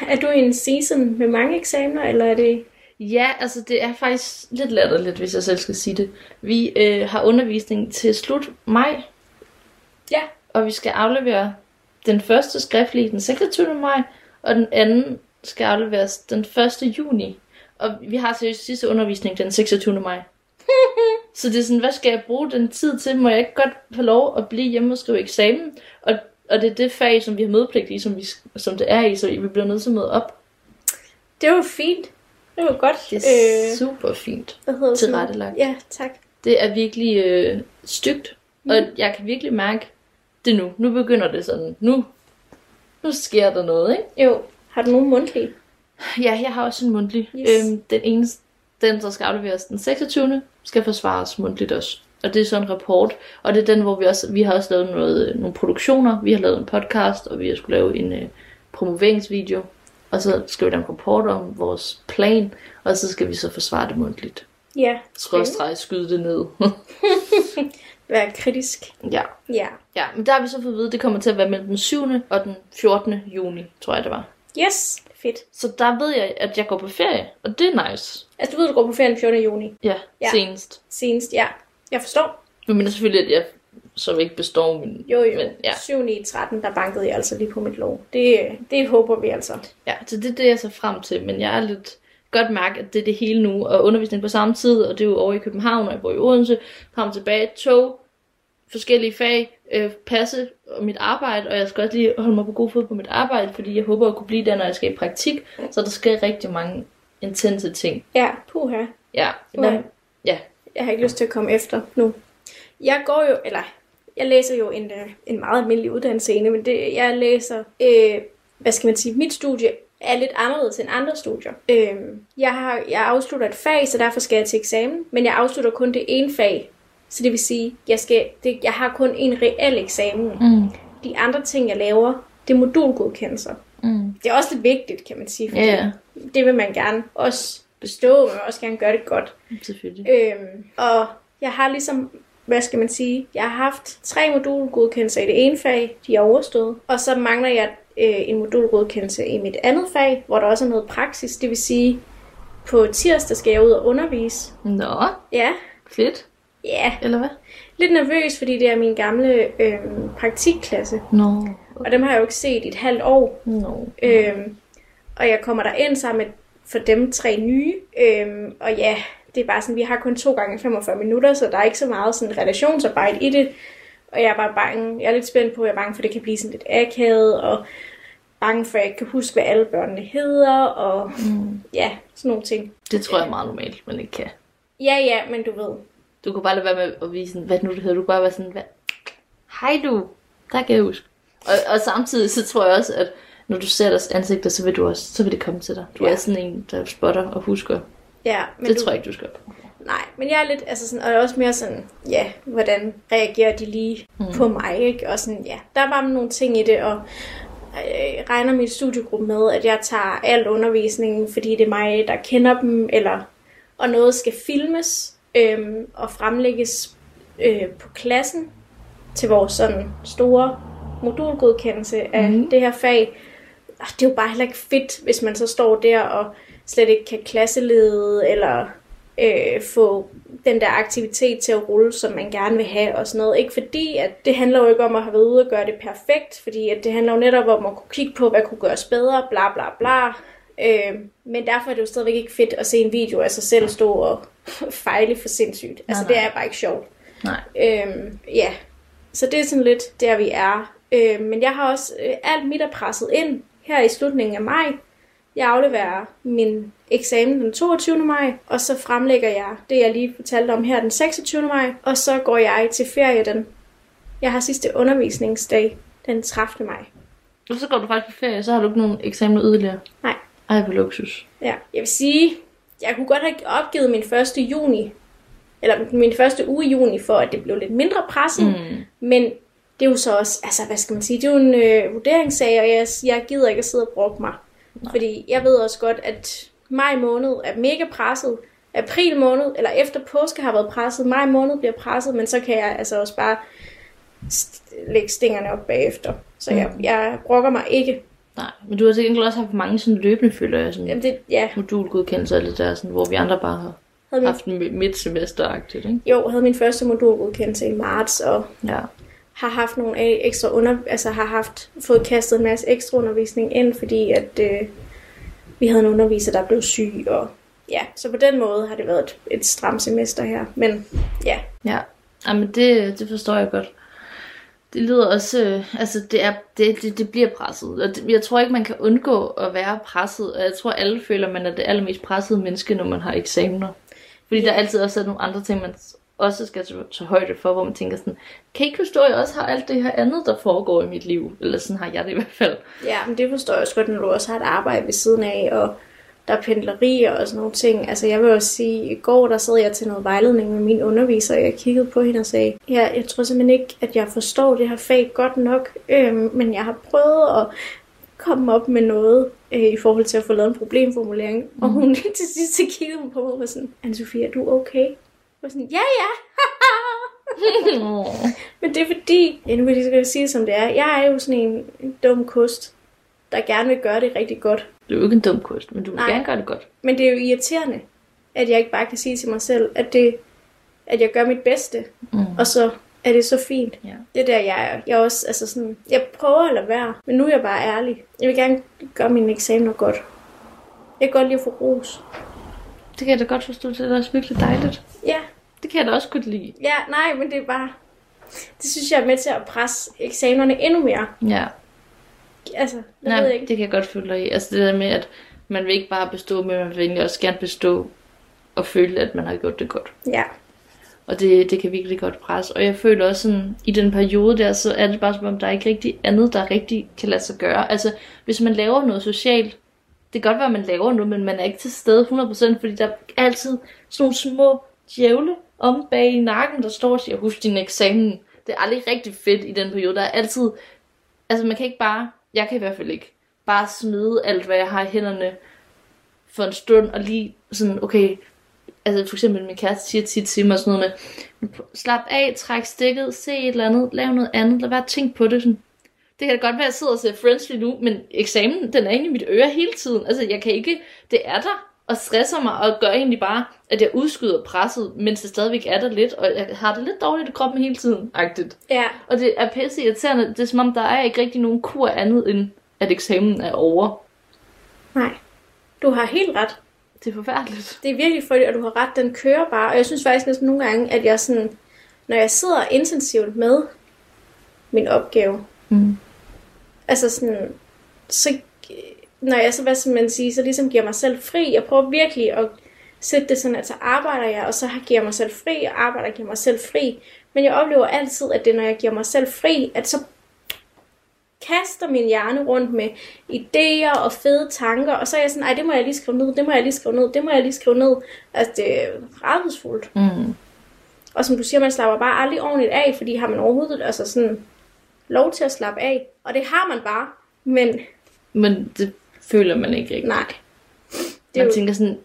er du i en season med mange eksamener, eller er det... Ja, altså det er faktisk lidt latterligt, hvis jeg selv skal sige det. Vi øh, har undervisning til slut maj. Ja. Og vi skal aflevere den første skriftlige den 26. maj, og den anden skal afleveres den 1. juni. Og vi har seriøst sidste undervisning den 26. maj. Så det er sådan, hvad skal jeg bruge den tid til? Må jeg ikke godt få lov at blive hjemme og skrive eksamen? Og, og det er det fag, som vi har mødepligt i, som, vi, som det er i, så vi bliver nødt til at møde op. Det var fint. Det var godt. Det er øh, super fint hvad hedder tilrettelagt. Ja, tak. Det er virkelig øh, stygt, mm. og jeg kan virkelig mærke det nu. Nu begynder det sådan, nu, nu sker der noget, ikke? Jo. Har du nogen mundtlige? Ja, jeg har også en mundtlig. Yes. Øhm, den ene, den der skal afleveres den 26. skal forsvares mundtligt også. Og det er sådan en rapport. Og det er den, hvor vi også, vi har også lavet noget, øh, nogle produktioner. Vi har lavet en podcast, og vi har skulle lave en øh, promoveringsvideo. Og så skal vi lave en rapport om vores plan, og så skal vi så forsvare det mundtligt. Ja. Skrådstræk skyde det ned. Vær kritisk. ja. Ja. ja, men der har vi så fået at vide, at det kommer til at være mellem den 7. og den 14. juni, tror jeg det var. Yes. Fedt. Så der ved jeg, at jeg går på ferie, og det er nice. Altså, du ved, du går på ferie den 14. juni. Ja, Ja. senest. Senest, ja. Jeg forstår. Men selvfølgelig, at jeg så ikke består min... Jo, jo. Men, ja. 7. i 13, der bankede jeg altså lige på mit lov. Det, det håber vi altså. ja, så det er det, jeg ser frem til. Men jeg er lidt godt mærke, at det er det hele nu, og undervisning på samme tid, og det er jo over i København, og jeg bor i Odense, frem og tilbage, tog, forskellige fag, øh, passe og mit arbejde, og jeg skal også lige holde mig på god fod på mit arbejde, fordi jeg håber at kunne blive der, når jeg skal i praktik, så der sker rigtig mange intense ting. Ja, puha. Ja, Puha. men, ja. Jeg har ikke lyst til at komme efter nu. Jeg går jo, eller jeg læser jo en, øh, en meget almindelig uddannelse inde, men det, jeg læser, øh, hvad skal man sige, mit studie er lidt anderledes end andre studier. Øh, jeg, har, jeg afslutter et fag, så derfor skal jeg til eksamen, men jeg afslutter kun det ene fag. Så det vil sige, jeg, skal, det, jeg har kun en reel eksamen. Mm. De andre ting, jeg laver, det er modulgodkendelser. Mm. Det er også lidt vigtigt, kan man sige, fordi Ja, det vil man gerne også bestå, men også gerne gøre det godt. selvfølgelig. Øhm, og jeg har ligesom, hvad skal man sige, jeg har haft tre modulgodkendelser i det ene fag, de er overstået. Og så mangler jeg øh, en modulgodkendelse i mit andet fag, hvor der også er noget praksis. Det vil sige, på tirsdag skal jeg ud og undervise. Nå, Ja, fedt. ja. Eller hvad? Lidt nervøs, fordi det er min gamle øh, praktikklasse. Nå. Og dem har jeg jo ikke set i et halvt år. Nå. Øhm, og jeg kommer der ind sammen med for dem tre nye. Øhm, og ja, det er bare sådan, vi har kun to gange 45 minutter, så der er ikke så meget sådan relationsarbejde i det. Og jeg er bare bange, jeg er lidt spændt på, jeg er bange for, at det kan blive sådan lidt akavet, og bange for, at jeg ikke kan huske, hvad alle børnene hedder, og Mm. ja, sådan nogle ting. Det tror jeg er meget normalt, man ikke kan. Ja, ja, men du ved. Du kan bare lade være med at vise, sådan, hvad nu det hedder. Du kan bare være sådan, hvad? Hej du. Der kan jeg huske. Og, og samtidig så tror jeg også, at når du ser deres ansigter, så vil, du også, så vil det komme til dig. Du Ja. er sådan en, der spotter og husker. Ja, men det du, tror jeg ikke, du skal. Nej, men jeg er lidt, altså sådan, og er også mere sådan, ja, hvordan reagerer de lige mm. på mig, ikke? Og sådan, ja, der er bare nogle ting i det, og øh, regner min studiegruppe med, at jeg tager al undervisningen, fordi det er mig, der kender dem, eller, og noget skal filmes øhm, og fremlægges øh, på klassen til vores sådan store modulgodkendelse af mm. det her fag. Og det er jo bare heller ikke fedt, hvis man så står der og slet ikke kan klasselede, eller øh, få den der aktivitet til at rulle, som man gerne vil have og sådan noget. Ikke fordi, at det handler jo ikke om at have været ude og gøre det perfekt, fordi at det handler jo netop om at kunne kigge på, hvad kunne gøres bedre, bla bla bla. Øh, men derfor er det jo stadigvæk ikke fedt at se en video af sig selv stå og fejle for sindssygt. Altså nej. det er bare ikke sjovt. Nej. Øhm, ja, så det er sådan lidt der, vi er. Øh, men jeg har også øh, alt mit er presset ind her i slutningen af maj. Jeg afleverer min eksamen den 22. maj, og så fremlægger jeg det, jeg lige fortalte om her den 26. maj, og så går jeg til ferie den. Jeg har sidste undervisningsdag den 30. maj. Og så går du faktisk på ferie, så har du ikke nogen eksamener yderligere. Nej. Ej, på luksus. Ja, jeg vil sige, jeg kunne godt have opgivet min første juni, eller min første uge i juni, for at det blev lidt mindre presset. Mm. Men det er jo så også, altså hvad skal man sige, det er jo en øh, vurderingssag, og jeg, jeg gider ikke at sidde og brokke mig. Nej. Fordi jeg ved også godt, at maj måned er mega presset. April måned, eller efter påske har været presset. Maj måned bliver presset, men så kan jeg altså også bare st- lægge stingerne op bagefter. Så jeg, Mm. jeg brokker mig ikke. Nej, men du har til gengæld også haft mange sådan løbende følger, sådan Jamen det, ja, modulgodkendelser lidt der, sådan, hvor vi andre bare har havde min, haft en midt semesteragtigt, ikke? jo, havde min første modulgodkendelse i marts, og Ja. Har haft nogle ekstra under, altså har haft fået kastet en masse ekstra undervisning ind, fordi at øh, vi havde en underviser, der blev syg, og ja, så på den måde har det været et, et stramt semester her, men ja, Ja, Jamen, det, det forstår jeg godt. Det lyder også, øh, altså det, er, det, det, det bliver presset. Og det, jeg tror ikke, man kan undgå at være presset. Og jeg tror, alle føler, man er det allermest pressede menneske, når man har eksamener. Fordi der altid også er nogle andre ting, man også skal tage højde for, hvor man tænker sådan, kan I ikke forstå, at jeg også har alt det her andet, der foregår i mit liv? Eller sådan har jeg det i hvert fald. ja, men det forstår jeg også godt, når du også har et arbejde ved siden af, og der er pendlerier og sådan nogle ting. Altså jeg vil også sige, i går der sad jeg til noget vejledning med min underviser, og jeg kiggede på hende og sagde, ja, jeg tror simpelthen ikke, at jeg forstår det her fag godt nok, øhm, men jeg har prøvet at komme op med noget øh, i forhold til at få lavet en problemformulering. Mm. Og hun til sidst kiggede hun på mig og var sådan, Anne-Sophie, er du okay? Var sådan, ja, ja. Men det er fordi, ja, nu vil jeg lige sige det, som det er. Jeg er jo sådan en, en dum kost, der gerne vil gøre det rigtig godt. Du er jo ikke en dum kunst, men du vil Nej. gerne gøre det godt. Men det er jo irriterende, at jeg ikke bare kan sige til mig selv, at, det, at jeg gør mit bedste, Mm. og så er det så fint. Ja. Det er der, jeg er. Jeg, er også, altså sådan, jeg prøver at lade være, men nu er jeg bare ærlig. Jeg vil gerne gøre mine eksamener godt. Jeg kan godt lide at få ros. Det kan jeg da godt forstå, det er da også virkelig dejligt. Ja, Det kan jeg da også godt lide. ja, nej, men det er bare... Det synes jeg er med til at presse eksamenerne endnu mere. Ja. Altså, det Nej, ved jeg ikke. det kan jeg godt følge dig i. Altså det der med, at man vil ikke bare bestå, men man vil egentlig også gerne bestå og føle, at man har gjort det godt. Ja, Og det, det kan virkelig godt presse. Og jeg føler også sådan, i den periode der, så er det bare som om, der er ikke rigtig andet, der rigtig kan lade sig gøre. Altså, hvis man laver noget socialt, det kan godt være, at man laver noget, men man er ikke til stede 100%, fordi der er altid sådan nogle små djævle om bag i nakken, der står og siger, husk din eksamen. Det er aldrig rigtig fedt i den periode. Der er altid, altså man kan ikke bare, jeg kan i hvert fald ikke, bare smide alt, hvad jeg har i hænderne for en stund, og lige sådan, okay, altså for eksempel min kæreste siger tit til mig sådan noget med, slap af, træk stikket, se et eller andet, lav noget andet, lad være at tænke på det. Sådan. Det kan da godt være, at jeg sidder og ser Friends lige nu, men eksamen, den er inde i mit øre hele tiden. Altså jeg kan ikke, det er der, og stresser mig, og gør egentlig bare, at jeg udskyder presset, mens det stadigvæk er der lidt, og jeg har det lidt dårligt i kroppen hele tiden, agtigt. ja, Og det er pisse irriterende, det er som om, der er ikke rigtig nogen kur andet, end at eksamen er over. nej. Du har helt ret. Det er forfærdeligt. Det er virkelig frygteligt, og du har ret, den kører bare. Og jeg synes faktisk næsten nogle gange, at jeg sådan, når jeg sidder intensivt med min opgave, Mm. Altså sådan, så når jeg så, hvad skal man sige, så ligesom giver mig selv fri. Jeg prøver virkelig at sætte det sådan, at så arbejder jeg, og så giver jeg mig selv fri, og arbejder og giver mig selv fri. Men jeg oplever altid, at det når jeg giver mig selv fri, at så kaster min hjerne rundt med idéer og fede tanker, og så er jeg sådan, ej, det må jeg lige skrive ned, det må jeg lige skrive ned, det må jeg lige skrive ned. Altså, det er rædselsfuldt. Mm. Og som du siger, man slapper bare aldrig ordentligt af, fordi har man overhovedet altså sådan, lov til at slappe af. Og det har man bare, men Men det føler man ikke rigtig. nej. Det Man jo, tænker sådan,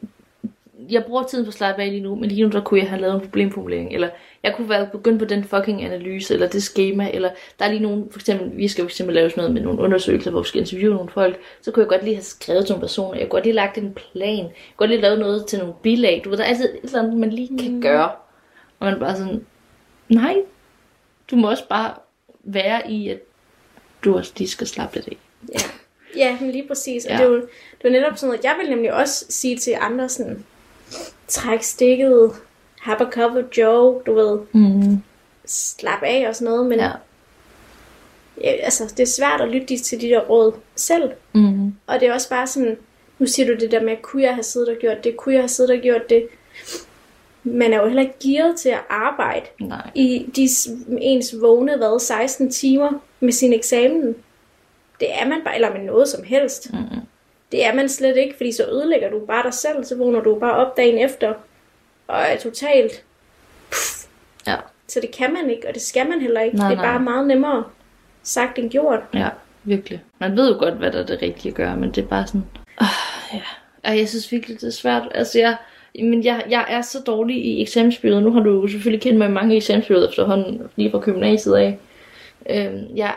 jeg bruger tiden på at slappe af lige nu, men lige nu der kunne jeg have lavet en problemformulering, eller jeg kunne være begyndt på den fucking analyse, eller det schema, eller der er lige nogen, for eksempel, vi skal for eksempel lave sådan noget med nogle undersøgelser, hvor vi skal interviewe nogle folk, så kunne jeg godt lige have skrevet til nogle personer, jeg kunne godt lige lagt en plan, jeg kunne godt lige lavet noget til nogle bilag, du ved, der er altid et eller andet, man lige kan gøre, og man er bare sådan, nej, du må også bare være i, at du også lige skal slappe lidt af. ja. ja, men lige præcis. Og Ja. det, er jo, det er netop sådan noget, jeg vil nemlig også sige til andre sådan, træk stikket, have a cup of joe, du ved, Mm. slap af og sådan noget, men ja. Ja, altså, det er svært at lytte til de der råd selv. Mm. Og det er også bare sådan, nu siger du det der med, kunne jeg have siddet og gjort det, kunne jeg have siddet og gjort det. Man er jo heller ikke gearet til at arbejde Nej. i de, ens vågne, hvad, 16 timer med sin eksamen. Det er man bare, eller med noget som helst. Mm. Det er man slet ikke, fordi så ødelægger du bare dig selv, så vågner du bare op dagen efter, og er totalt... Puff. Ja. Så det kan man ikke, og det skal man heller ikke. Nej, det er nej. bare meget nemmere sagt end gjort. Ja, virkelig. Man ved jo godt, hvad der er det rigtige at gøre, men det er bare sådan... Ah, ja. Ej, jeg synes virkelig, det er svært. Altså, jeg, men jeg, jeg er så dårlig i eksamensperioder. Nu har du jo selvfølgelig kendt mig i mange eksamensperioder efterhånden, lige fra gymnasiet af. Øh, jeg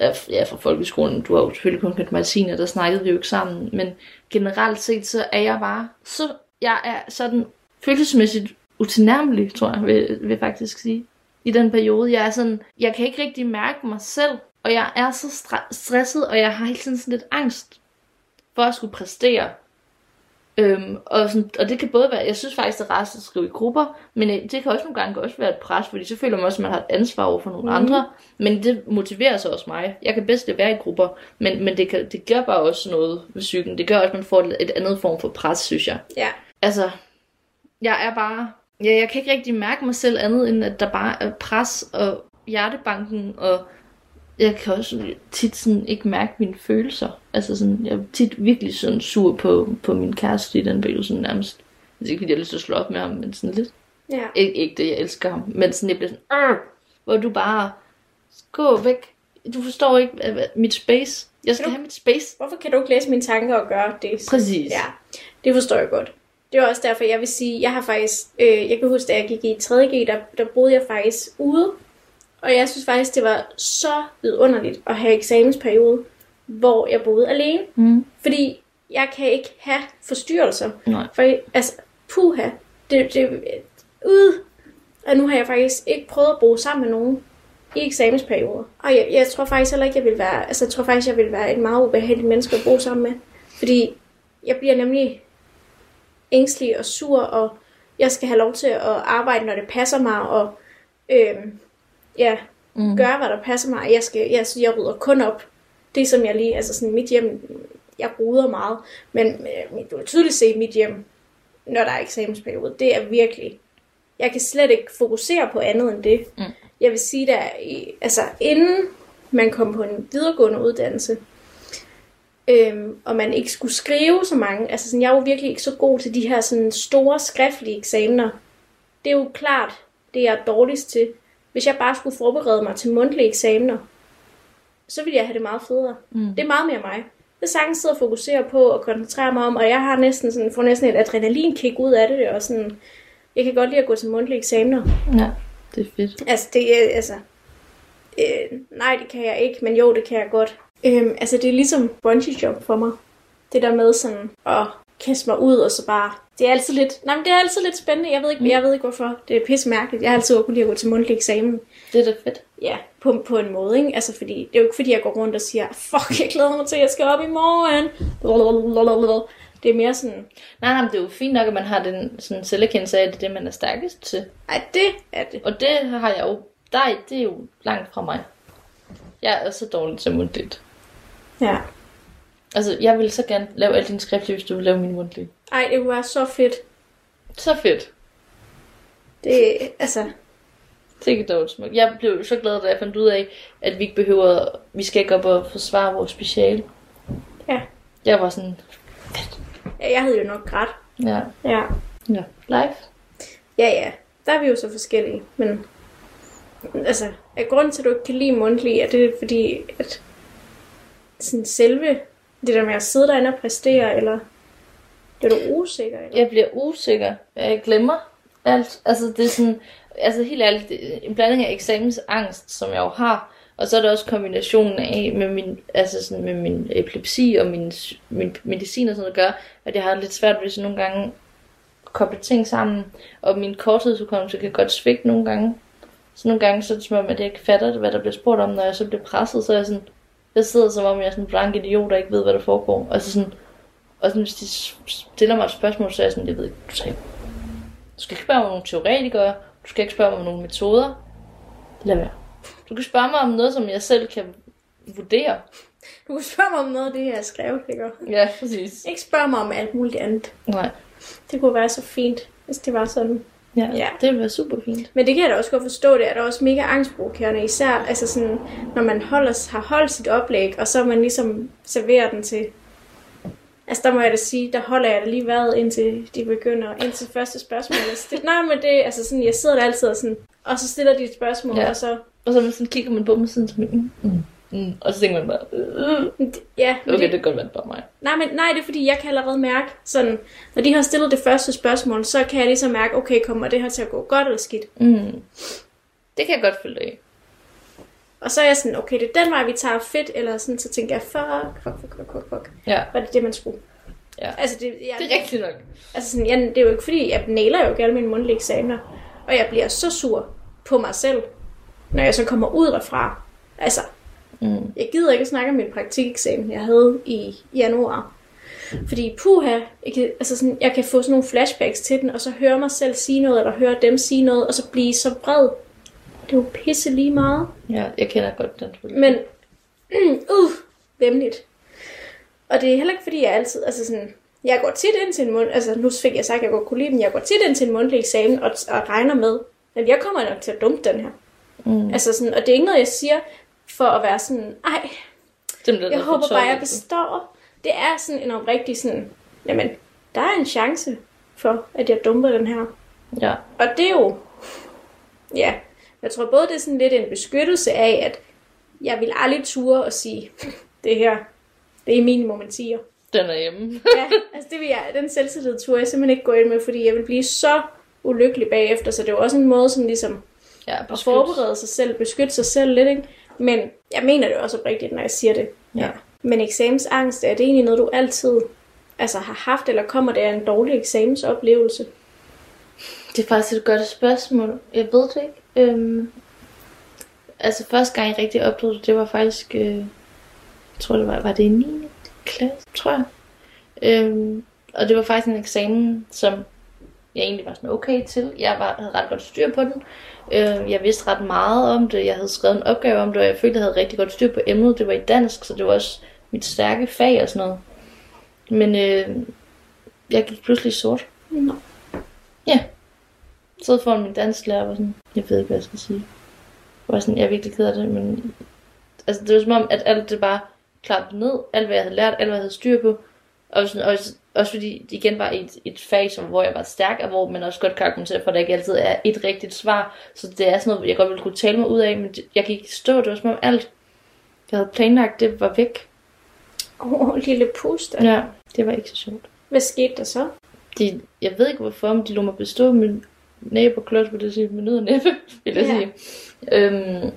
ja, fra folkeskolen, du har jo selvfølgelig kun kendt Martine, der snakkede vi jo ikke sammen, men generelt set, så er jeg bare, så, jeg er sådan følelsesmæssigt utilnærmelig, tror jeg, vil, vil faktisk sige, i den periode. Jeg er sådan, jeg kan ikke rigtig mærke mig selv, og jeg er så stre- stresset, og jeg har hele tiden sådan lidt angst for at skulle præstere. Øhm, og, sådan, og det kan både være, jeg synes faktisk, det er rart at skrive i grupper, men øh, det kan også nogle gange også være et pres, fordi så føler man også, at man har et ansvar over for nogle mm. andre, men det motiverer så også mig. Jeg kan bedst lide være i grupper, men, men det, kan, det gør bare også noget ved psyken. Det gør også, at man får et, et andet form for pres, synes jeg. Ja. Altså, jeg er bare, ja, jeg kan ikke rigtig mærke mig selv andet, end at der bare er pres og hjertebanken, og jeg kan også tit sådan ikke mærke mine følelser. Altså sådan, jeg er tit virkelig sådan sur på, på min kæreste i den periode, sådan nærmest. Det er ikke, fordi jeg har lyst til at slå op med ham, men sådan lidt. Ja. Ikke, ikke det, jeg elsker ham, men sådan, jeg bliver sådan, Arr! hvor du bare, gå væk. Du forstår ikke hvad- hvad- mit space. Jeg skal du- have mit space. Hvorfor kan du ikke læse mine tanker og gøre det? Præcis. Ja, det forstår jeg godt. Det var også derfor, jeg vil sige, jeg har faktisk, øh, jeg kan huske, da jeg gik i 3.G, der, der boede jeg faktisk ude. Og jeg synes faktisk, det var så vidunderligt at have eksamensperiode, hvor jeg boede alene. Mm. Fordi jeg kan ikke have forstyrrelser. Nej. For altså, puha, det, det, ud. Og nu har jeg faktisk ikke prøvet at bo sammen med nogen i eksamensperioder. Og jeg, jeg tror faktisk heller ikke, jeg vil være, altså jeg tror faktisk, jeg vil være et meget ubehageligt menneske at bo sammen med. Fordi jeg bliver nemlig ængstelig og sur, og jeg skal have lov til at arbejde, når det passer mig, og øhm, ja, Mm. gøre, hvad der passer mig. Jeg, skal, jeg, jeg rydder kun op. Det som jeg lige, altså sådan mit hjem, jeg ruder meget, men øh, du kan tydeligt se mit hjem, når der er eksamensperiode. Det er virkelig, jeg kan slet ikke fokusere på andet end det. Mm. Jeg vil sige, der altså inden man kom på en videregående uddannelse, øhm, og man ikke skulle skrive så mange, altså sådan, jeg var virkelig ikke så god til de her sådan store skriftlige eksamener. Det er jo klart, det jeg er dårligst til. Hvis jeg bare skulle forberede mig til mundtlige eksamener, så ville jeg have det meget federe. Mm. Det er meget mere mig. Jeg sagtens sidder og fokuserer på og koncentrere mig om, og jeg har næsten sådan, får næsten et adrenalinkick ud af det, og sådan, jeg kan godt lide at gå til mundtlige eksamener. Ja, det er fedt. Altså, det er, altså, øh, nej, det kan jeg ikke, men jo, det kan jeg godt. Øhm, altså, det er ligesom bungee jump for mig. Det der med sådan at kaste mig ud, og så bare, det er altid lidt, nej, men det er altid lidt spændende, jeg ved ikke, jeg ved ikke hvorfor, det er pisse mærkeligt. Jeg har altid kunne lide at gå til mundtlig eksamen. Det er da fedt. Ja, på, på en måde, ikke? Altså, fordi, det er jo ikke fordi, jeg går rundt og siger, fuck, jeg glæder mig til, at jeg skal op i morgen. Blablabla. Det er mere sådan, Nej, nej, men det er jo fint nok, at man har den sådan selverkendelse af, at det er det, man er stærkest til. ej, det er det. Og det har jeg jo, er- det er jo langt fra mig. Jeg er så dårlig til mundtligt. Ja. Altså, jeg vil så gerne lave alle dine skriftlige, hvis du vil lave min mundtlige. Ej, det være så fedt. Så fedt. Det, altså, Det er dog smukt. Jeg blev så glad, da jeg fandt ud af, at vi ikke behøver, vi skal ikke op og forsvare vores speciale. Ja. Jeg var sådan, ja, jeg havde jo nok grædt. ja, Ja. ja, live. Ja, ja. Der er vi jo så forskellige. Men altså, er grunden til, at du ikke kan lide mundtlig, er det fordi, at sådan selve det der med at sidde derinde og præstere, eller er du usikker? Eller? Jeg bliver usikker. Jeg glemmer alt. Altså, det er sådan, altså helt ærligt, en blanding af eksamensangst, som jeg jo har, og så er det også kombinationen af med min, altså sådan med min epilepsi og min, min medicin og sådan noget, gør, at jeg har lidt svært ved sådan nogle gange koble ting sammen, og min korttidsudkommelse kan godt svigte nogle gange. Så nogle gange så er det som om, at jeg ikke fatter, hvad der bliver spurgt om, når jeg så bliver presset, så er jeg sådan, jeg sidder som om, jeg er sådan en blank idiot, der ikke ved, hvad der foregår. Altså sådan, og sådan, hvis de stiller mig et spørgsmål, så er jeg sådan, jeg ved ikke, du sagde, du skal ikke spørge mig om nogle teoretikere, du skal ikke spørge mig om nogle metoder. Lad være. Du kan spørge mig om noget, som jeg selv kan vurdere. Du kunne spørge mig om noget af det, jeg har skrevet, ikke? Ja, præcis. Ikke spørge mig om alt muligt andet. Nej. Det kunne være så fint, hvis det var sådan. Ja, Ja. det ville være super fint. Men det kan jeg da også godt forstå, det er da også mega angstprovokerende, især altså sådan, når man holder, har holdt sit oplæg, og så man ligesom serverer den til... Altså der må jeg da sige, der holder jeg da lige været, indtil de begynder, indtil første spørgsmål. Altså, det, nej, men det, altså sådan, jeg sidder der altid og sådan, og så stiller de et spørgsmål, Ja. og så... Og så man sådan kigger man på mig sådan, mm, mm, mm. og så tænker man bare, øh. Ja, okay, det, det kan godt være bare mig. nej, men nej, det er fordi, jeg kan allerede mærke, sådan, når de har stillet det første spørgsmål, så kan jeg ligesom mærke, okay, kommer det her til at gå godt eller skidt? Mm. Det kan jeg godt følge af. Og så er jeg sådan, okay, det er den vej, vi tager fedt, eller sådan, så tænker jeg, fuck, fuck, fuck, fuck, fuck, fuck. Ja. Var det det, man skulle? Ja. Altså, det, jeg, Det er rigtigt nok. Altså sådan, jeg, det er jo ikke fordi, jeg nailer jo gerne mine mundtlige eksamener. Og jeg bliver så sur på mig selv, når jeg så kommer ud derfra. Altså, Mm. jeg gider ikke at snakke om min praktikeksamen, jeg havde i januar. Fordi puha, jeg kan, altså sådan, jeg kan få sådan nogle flashbacks til den, og så høre mig selv sige noget, eller høre dem sige noget, og så blive så vred. Det er jo pisse lige meget. Ja, jeg kender godt den. Men, uh, vemmeligt. Og det er heller ikke fordi, jeg altid, altså sådan, jeg går tit ind til en mund, altså nu fik jeg sagt, at jeg godt kunne lide den, jeg går tit ind til en mundtlig eksamen og, og regner med, at jeg kommer nok til at dumpe den her. Mm. Altså sådan, og det er ikke noget, jeg siger for at være sådan, ej, bliver jeg håber bare, jeg består. Det er sådan en oprigtig sådan, jamen, der er en chance for, at jeg dumper den her. Ja. Og det er jo, ja, jeg tror både det er sådan lidt en beskyttelse af, at jeg vil aldrig ture og sige, det her, det er minimum en 10'er. Den er hjemme. Ja, altså det vil jeg, den selvtillid turde jeg simpelthen ikke gå ind med, fordi jeg vil blive så ulykkelig bagefter, så det er jo også en måde sådan ligesom Ja, at forberede sig selv, beskytte sig selv lidt, ikke? Men jeg mener det også oprigtigt, når jeg siger det. Ja. Men eksamensangst, er det egentlig noget, du altid altså, har haft, eller kommer det af en dårlig eksamensoplevelse? Det er faktisk et godt spørgsmål. Jeg ved det ikke. Øhm, altså første gang jeg rigtig oplevede det, det var faktisk, øh, jeg tror det var, var det i 9. klasse, tror jeg. Øhm, og det var faktisk en eksamen, som jeg egentlig var sådan okay til. Jeg var, havde ret godt styr på den. Øh, jeg vidste ret meget om det. Jeg havde skrevet en opgave om det, og jeg følte, jeg havde rigtig godt styr på emnet. Det var i dansk, så det var også mit stærke fag og sådan noget. Men øh, jeg gik pludselig sort. Nå. Ja. Så foran min dansklærer og var sådan, jeg ved ikke, hvad jeg skal sige. Jeg var sådan, jeg er virkelig ked af det, men... Altså, det var som om, at alt det bare klappede ned. Alt, hvad jeg havde lært, alt, hvad jeg havde styr på. Og sådan, også, også fordi det igen var et, et fag, som, hvor jeg var stærk, og hvor man også godt kan argumentere for, at der ikke altid er et rigtigt svar. Så det er sådan noget, jeg godt ville kunne tale mig ud af, men det, jeg gik i stå. Det var som om alt, jeg havde planlagt, det var væk. Åh, oh, lille puster. Ja, det var ikke så sjovt. Hvad skete der så? De, jeg ved ikke hvorfor, men de lå mig bestå med næb og klods, vil det sige, med nød og næppe, vil jeg Ja. sige. Øhm,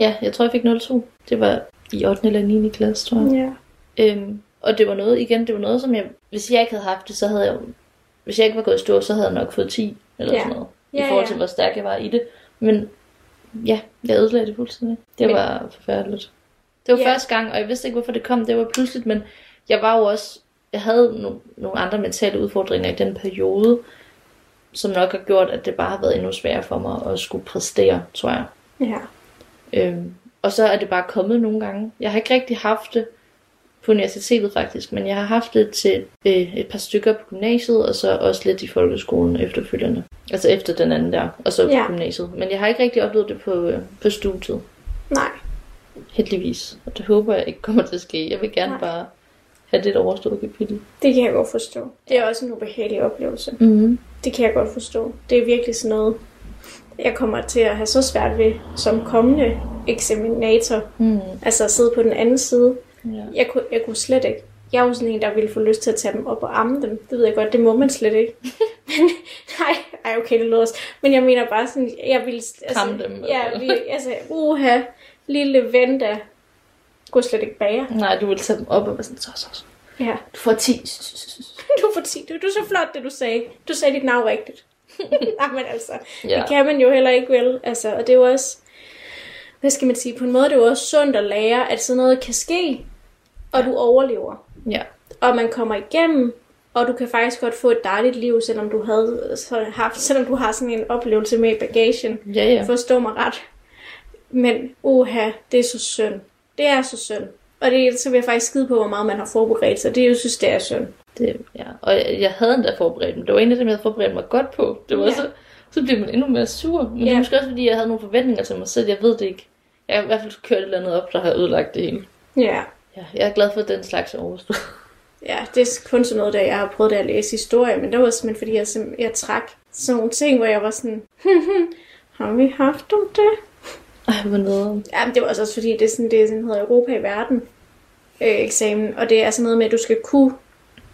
ja, jeg tror, jeg fik 0,2. Det var i 8. eller 9. klasse, tror jeg. Ja. Øhm, og det var noget, igen, det var noget, som jeg, hvis jeg ikke havde haft det, så havde jeg, hvis jeg ikke var gået i stå, så havde jeg nok fået 10, eller Ja. sådan noget. Ja, I forhold ja. til, hvor stærk jeg var i det. Men ja, jeg ødelagde det fuldstændig. Det Men- var forfærdeligt. Det var Ja. første gang, og jeg vidste ikke, hvorfor det kom. Det var pludseligt, men jeg var jo også, jeg havde no, nogle andre mentale udfordringer i den periode, som nok har gjort, at det bare har været endnu sværere for mig at skulle præstere, tror jeg. Ja. Øhm, og så er det bare kommet nogle gange. Jeg har ikke rigtig haft det på universitetet faktisk, men jeg har haft det til øh, et par stykker på gymnasiet, og så også lidt i folkeskolen efterfølgende. Altså efter den anden der, og så Ja. på gymnasiet. Men jeg har ikke rigtig oplevet det på, øh, på studiet, Nej. heldigvis. Og det håber jeg ikke kommer til at ske. Jeg vil gerne Nej. bare have det et overstået kapitel. Det kan jeg godt forstå. Det er også en ubehagelig oplevelse. Mm-hmm. Det kan jeg godt forstå. Det er virkelig sådan noget, jeg kommer til at have så svært ved som kommende eksaminator. Mm. Altså at sidde på den anden side. Ja. Jeg kunne, jeg kunne slet ikke. Jeg er jo sådan en, der ville få lyst til at tage dem op og amme dem. Det ved jeg godt, det må man slet ikke. Men, nej, ej, okay, det lyder også. Men jeg mener bare sådan, jeg ville... Altså, Kramme dem, Ja, vi, altså, uha, lille ven, der kunne slet ikke bære. Nej, du vil tage dem op og være sådan, så, så, så. Ja. Du får 10. Du får 10. Du, du er så flot, det du sagde. Du sagde dit navn rigtigt. Nej, men altså, Ja. det kan man jo heller ikke vel. Altså, og det er jo også, hvad skal man sige, på en måde det er jo også sundt at lære, at sådan noget kan ske, og du overlever. Ja. Og man kommer igennem, og du kan faktisk godt få et dejligt liv, selvom du havde så haft, selvom du har sådan en oplevelse med i bagagen. Ja, ja. Forstå mig ret. Men uha, det er så synd. Det er så synd. Og det, så vil jeg faktisk skide på, hvor meget man har forberedt sig. Det jeg synes, det er synd. Det, ja. Og jeg, jeg havde endda forberedt mig. Det var en af dem, jeg havde forberedt mig godt på. Det var Ja. ja. så, så blev man endnu mere sur. Men ja. det Ja. er måske også, fordi jeg havde nogle forventninger til mig selv. Jeg ved det ikke. Jeg har i hvert fald kørt et eller andet op, der har ødelagt det hele. Ja. Ja, jeg er glad for, at den slags er overstået. Ja, det er kun sådan noget, der jeg har prøvet at læse historie, men det var simpelthen, fordi jeg, sim- jeg trak sådan nogle ting, hvor jeg var sådan, har vi haft om det? Ej, hvor noget. Ja, men det var også også fordi, det er sådan, det er sådan, hedder Europa i verden øh, eksamen, og det er sådan noget med, at du skal kunne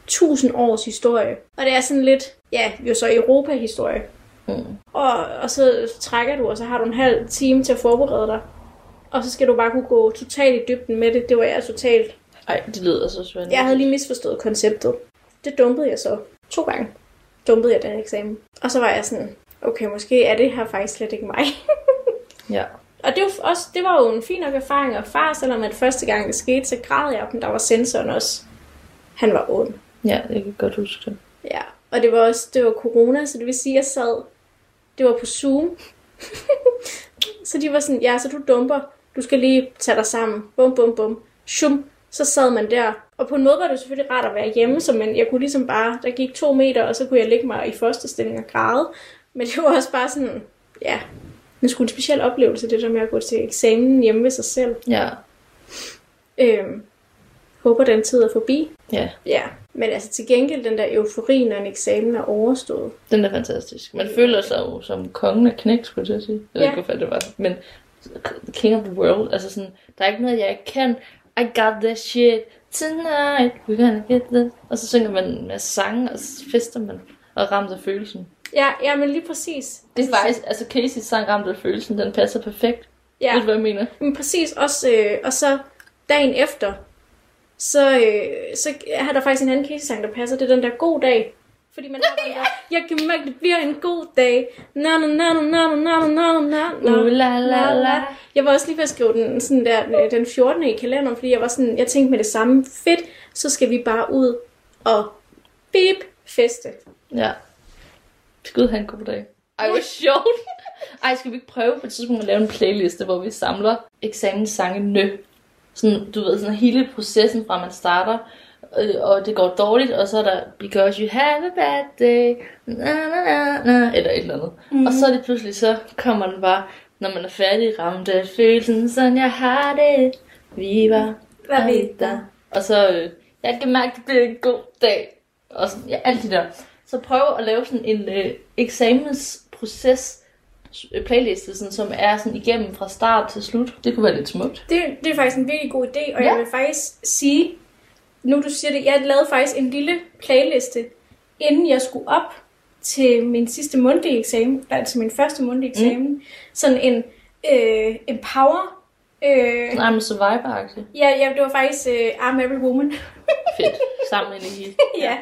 1000 års historie. Og det er sådan lidt, ja, jo så Europa-historie. Mm. Og, og så trækker du, og så har du en halv time til at forberede dig. Og så skal du bare kunne gå totalt i dybden med det. Det var jeg totalt. Ej, det lyder så svært. Jeg havde lige misforstået konceptet. Det dumpede jeg så to gange. Dumpede jeg den eksamen. Og så var jeg sådan, okay, måske er det her faktisk slet ikke mig. Ja. Og det var, også, det var jo en fin nok erfaring. Og far, selvom at første gang det skete, så græd jeg, men der var sensoren også. Han var ond. Ja, jeg kan godt huske det. Ja, og det var også det var corona, så det vil sige, at jeg sad, det var på Zoom. så de var sådan, ja, så du dumper, du skal lige tage dig sammen, bum, bum, bum, shum. Så sad man der, og på en måde var det selvfølgelig rart at være hjemme, så man, jeg kunne ligesom bare, der gik to meter, og så kunne jeg ligge mig i første stilling og græde. Men det var også bare sådan, ja, en sgu en speciel oplevelse, det der med at gå til eksamen hjemme ved sig selv. Ja. Øhm, håber den tid er forbi. Ja, Ja, men altså til gengæld den der eufori, når en eksamen er overstået. den er fantastisk. Man føler sig jo som kongen af knæk, skulle jeg sige. Jeg ved Ja. ikke, hvorfor det var. Men king of the world. Altså sådan, der er ikke noget, jeg ikke kan. I got this shit tonight. We're gonna get this. Og så synger man en masse sange, og så fester man. Og ramt af følelsen. Ja, ja, men lige præcis. Det er faktisk, altså Casey's sang ramt af følelsen, den passer perfekt. Ja, Ved du, hvad jeg mener? men præcis også, øh, og så dagen efter, så, øh, så er der faktisk en anden Casey-sang, der passer. Det er den der god dag. Fordi man har den der, jeg kan mærke, det bliver en god dag. Na na na na na na na na na na Uh, la, la, la. Jeg var også lige ved at skrive den, sådan der, øh, den 14. i kalenderen, fordi jeg var sådan, jeg tænkte med det samme, fedt, så skal vi bare ud og bip, feste. Ja. Gud, han god dag. Ej, hvor sjovt. Ej, skal vi ikke prøve på et tidspunkt at lave en playliste, hvor vi samler eksamenssange Sådan, du ved, sådan hele processen fra man starter, og det går dårligt, og så er der Because you have a bad day, na, na, na, na, eller et eller andet. Mm. Og så er det pludselig, så kommer den bare, når man er færdig, ramt af følelsen, sådan jeg har det, viva, La vida. Og så, øh, jeg kan mærke, det bliver en god dag. Og sådan, ja, alt det der. Så prøv at lave sådan en øh, eksamensproces øh, playliste, sådan, som er sådan igennem fra start til slut. Det kunne være lidt smukt. Det, det er faktisk en virkelig god idé, og Ja. jeg vil faktisk sige, nu du siger det, jeg lavede faktisk en lille playliste, inden jeg skulle op til min sidste mundtlige eksamen, altså min første mundtlige eksamen. Mm. Sådan en, øh, en power. Øh, Nej, men survivor ja, ja, det var faktisk øh, I'm Every Woman. Fedt. Sammen energi. ja.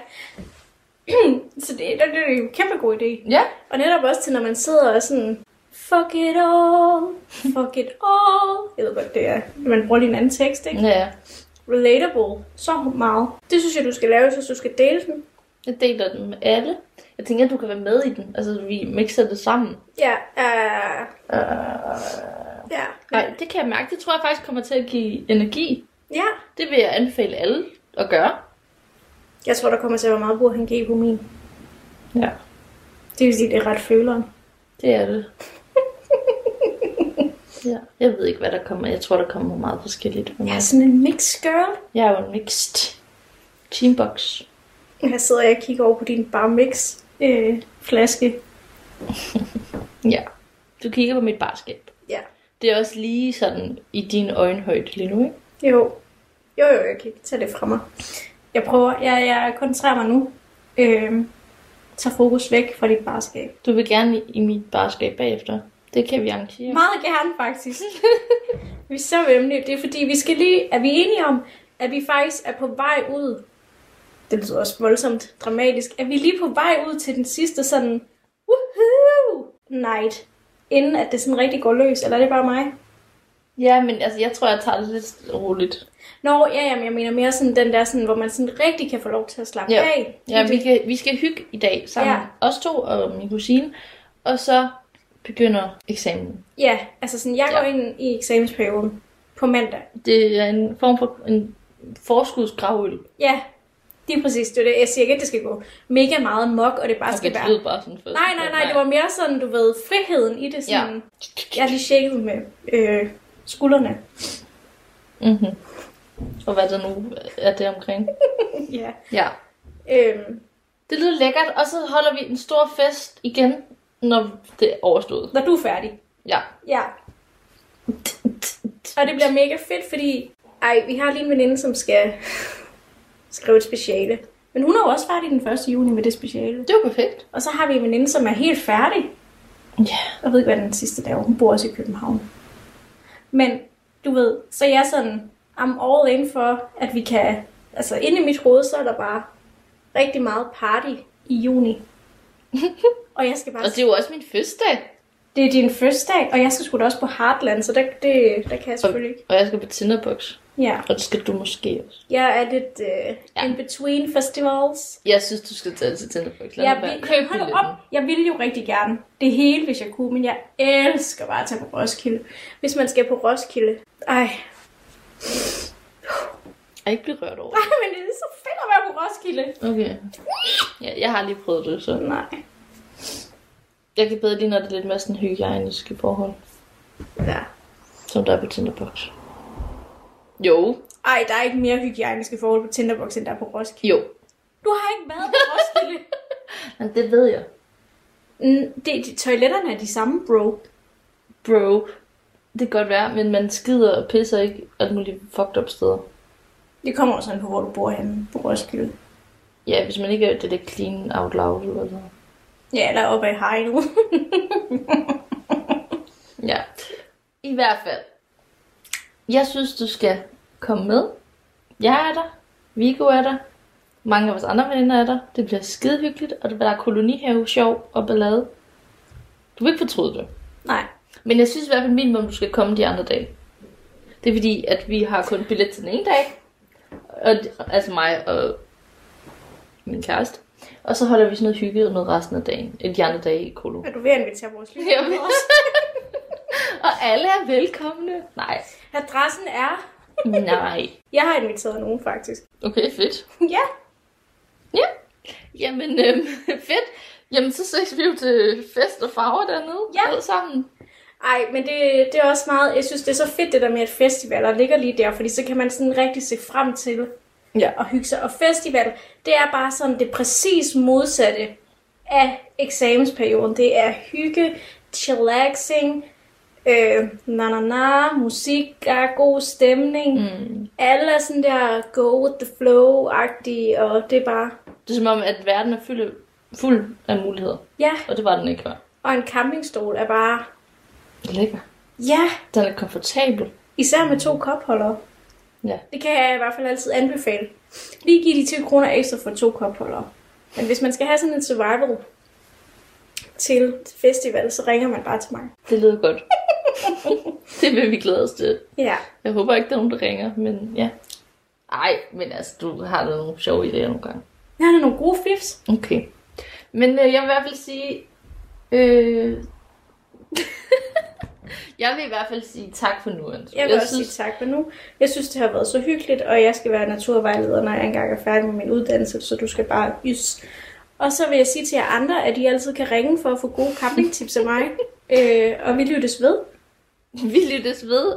Så det, det, det er jo en kæmpe god idé. Ja. Og netop også til, når man sidder og sådan, fuck it all, fuck it all. Jeg ved godt, det er, man bruger lige en anden tekst, ikke? Ja, relatable så meget. Det synes jeg, du skal lave, hvis du skal dele den. jeg deler den med alle. Jeg tænker, at du kan være med i den. Altså, vi mixer det sammen. Ja, uh, Uh, ja. nej, det kan jeg mærke. Det tror jeg faktisk kommer til at give energi. Ja, Det vil jeg anbefale alle at gøre. jeg tror, der kommer til at være meget burhan G på min. Ja, Det vil sige, det er ret føleren. det er det. Ja, jeg ved ikke, hvad der kommer. Jeg tror, der kommer meget forskelligt. Jeg er sådan en mix girl. Jeg er jo en mixed teambox. Her sidder jeg og kigger over på din bare mix øh, flaske. Ja. Du kigger på mit barskab. Ja. Det er også lige sådan i din øjenhøjde lige nu, ikke? Jo. Jo, jo, jeg kan ikke tage det fra mig. Jeg prøver, jeg, jeg koncentrerer mig nu. Øh, tager fokus væk fra dit barskab. Du vil gerne i mit barskab bagefter. Det kan vi arrangere. Meget gerne, faktisk. vi er så vemmelige. Det er fordi, vi skal lige... Er vi enige om, at vi faktisk er på vej ud... Det lyder også voldsomt dramatisk. Er vi lige på vej ud til den sidste sådan... Woohoo! Night. Inden at det sådan rigtig går løs. Eller er det bare mig? Ja, men altså, jeg tror, jeg tager det lidt roligt. Nå, ja, jamen, jeg mener mere sådan den der, sådan, hvor man sådan rigtig kan få lov til at slappe Ja. af. Ja, vi, kan, vi skal hygge i dag sammen. Ja. Ja. Os to og min kusine. Og så begynder eksamen. Ja, altså sådan, jeg Ja. går ind i eksamensperioden på mandag. Det er en form for en forskudsgravøl. Ja, det er præcis det. er det. Jeg siger ikke, at det skal gå mega meget mok, og det bare skal være... bare sådan først. Nej, nej, nej, det var mere sådan, du ved, friheden i det. Sådan, Ja. Jeg har lige shaket med øh, skuldrene. Mm-hmm. Og hvad der nu er det omkring. ja. Ja. Øhm, Det lyder lækkert, og så holder vi en stor fest igen, når det er overstået. når du er færdig. Ja. Ja. Og det bliver mega fedt, fordi... Ej, vi har lige en veninde, som skal skrive et speciale. Men hun er jo også færdig den 1. juni med det speciale. Det er jo perfekt. Og så har vi en veninde, som er helt færdig Ja. Jeg ved ikke, hvad den sidste laver. Hun bor også i København. Men du ved, så jeg er sådan, I'm all in for, at vi kan, altså inde i mit hoved, så er der bare rigtig meget party i juni. og jeg skal bare... Og det er jo også min fødselsdag. Det er din første dag, og jeg skal sgu da også på Heartland, så der, det, der kan jeg selvfølgelig ikke. Og jeg skal på Tinderbox. Ja, Og det skal du måske også. jeg er lidt uh, Ja. in between festivals. Jeg synes, du skal tage til Tinderbox. Lad Jeg vil, Køb hold op, jeg vil jo rigtig gerne det hele, hvis jeg kunne, men jeg elsker bare at tage på Roskilde. Hvis man skal på Roskilde. Ej, Jeg ikke blive rørt over ej, men det er så fedt at være på Roskilde. Okay. Ja, jeg har lige prøvet det, så Nej. jeg kan bedre lide, når det er lidt mere sådan hygiejniske forhold, Ja. som der er på Tinderbox. Jo. Ej, der er ikke mere hygiejniske forhold på Tinderbox, end der er på Roskilde. Jo. Du har ikke været på Roskilde. Men det ved jeg. Mm, det, de, toiletterne er de samme, bro. Bro. Det kan godt være, men man skider og pisser ikke alt muligt fucked up steder. Det kommer også an på, hvor du bor henne på Roskilde. Ja, hvis man ikke er det der clean out loud eller sådan noget. Ja, der er oppe i hegnet. Ja. I hvert fald. Jeg synes, du skal komme med. Jeg er der. Viggo er der. Mange af vores andre veninder er der. Det bliver skide hyggeligt, og det bliver kolonihave, sjov og ballade. Du vil ikke fortryde det. Nej. Men jeg synes i hvert fald minimum, du skal komme de andre dage. Det er fordi, at vi har kun billet til den ene dag. Og, altså mig og min kæreste. Og så holder vi sådan noget hygge med resten af dagen. Eller de andre dage i Kolo. Er du ved at invitere vores vil- også? Og alle er velkomne. Nej. Adressen er... Nej. Jeg har inviteret nogen, faktisk. Okay, fedt. Ja. Ja. Jamen, øhm, fedt. Jamen, så ses vi jo til fest og farver dernede. Ja. Alle sammen. Ej, men det, det er også meget... Jeg synes, det er så fedt, det der med, at festivaler ligger lige der, fordi så kan man sådan rigtig se frem til Ja. at hygge sig. Og festival, det er bare sådan det præcis modsatte af eksamensperioden. Det er hygge, chillaxing, øh, na na na, musik, der er god stemning. Mm. Alle er sådan der go with the flow-agtige, og det er bare... Det er som om, at verden er fuld, fuld af muligheder. Ja, Og det var den ikke før. og en campingstol er bare... Lækker. Ja, Den er komfortabel. især med to kopholdere. Ja. Det kan jeg i hvert fald altid anbefale. Lige give de 20 kroner ekstra for to kopholdere. Men hvis man skal have sådan en survival til festival, så ringer man bare til mig. Det lyder godt. det vil vi glæde os til. Ja. Jeg håber ikke, der er nogen, der ringer, men ja. Ej, men altså, du har da nogle sjove idéer nogle gange. Jeg har da nogle gode fifs. Okay. Men øh, jeg vil i hvert fald sige... Øh... jeg vil i hvert fald sige tak for nu, Anton. Jeg vil jeg også synes... sige tak for nu. Jeg synes, det har været så hyggeligt, og jeg skal være naturvejleder, når jeg engang er færdig med min uddannelse, så du skal bare ys. Og så vil jeg sige til jer andre, at I altid kan ringe for at få gode campingtips af mig. øh, og vi lyttes ved. Vi lyttes ved.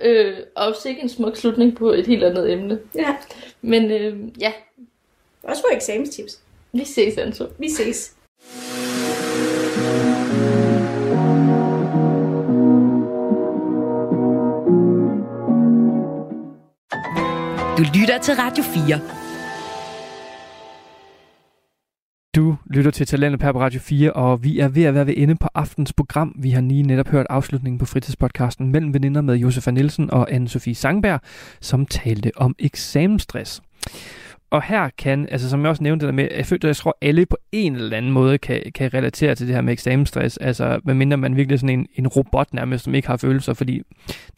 Øh, og sikkert en smuk slutning på et helt andet emne. Ja. Men øh, ja, Også for eksamenstips. vi ses, Anton. Vi ses. Du lytter til Radio 4. Du lytter til Talentet på Radio 4, og vi er ved at være ved ende på aftens program. Vi har lige netop hørt afslutningen på fritidspodcasten mellem veninder med Josefa Nielsen og Anne-Sophie Sangberg, som talte om eksamensstress. Og her kan, altså som jeg også nævnte det der med, jeg føler, at jeg tror, alle på en eller anden måde kan, kan relatere til det her med eksamensstress. Altså, medmindre man virkelig er sådan en, en robot nærmest, som ikke har følelser, fordi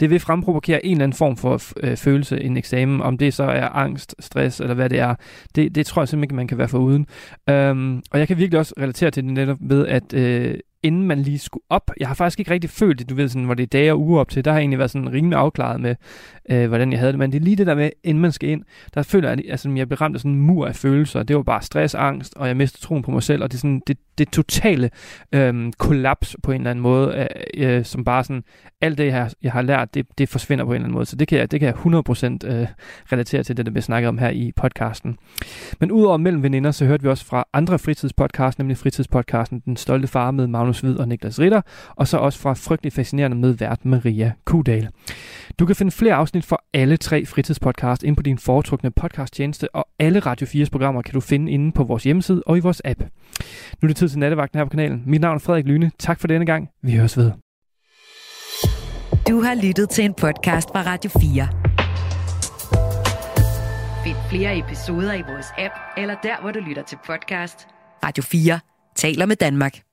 det vil fremprovokere en eller anden form for øh, følelse, en eksamen, om det så er angst, stress eller hvad det er. Det, det tror jeg simpelthen ikke, man kan være for uden. Øhm, og jeg kan virkelig også relatere til det netop ved, at øh, inden man lige skulle op, jeg har faktisk ikke rigtig følt det, du ved, sådan, hvor det er dage og uger op til, der har jeg egentlig været sådan rimelig afklaret med, øh, hvordan jeg havde det, men det er lige det der med, inden man skal ind, der føler jeg, at altså, jeg blev ramt af sådan en mur af følelser, det var bare stress, angst, og jeg mistede troen på mig selv, og det er sådan det, det totale øh, kollaps på en eller anden måde, øh, øh, som bare sådan, alt det, jeg har, jeg har lært, det, det forsvinder på en eller anden måde, så det kan jeg, det kan jeg 100% øh, relatere til det, der bliver snakket om her i podcasten. Men udover mellem veninder, så hørte vi også fra andre fritidspodcast, nemlig fritidspodcasten Den Stolte Far med Magnus Magnus Hvid og Niklas Ritter, og så også fra Frygtelig Fascinerende med vært Maria Kudal. Du kan finde flere afsnit for alle tre fritidspodcast ind på din foretrukne podcasttjeneste, og alle Radio 4's programmer kan du finde inde på vores hjemmeside og i vores app. Nu er det tid til nattevagten her på kanalen. Mit navn er Frederik Lyne. Tak for denne gang. Vi høres ved. Du har lyttet til en podcast fra Radio 4. Find flere episoder i vores app, eller der, hvor du lytter til podcast. Radio 4 taler med Danmark.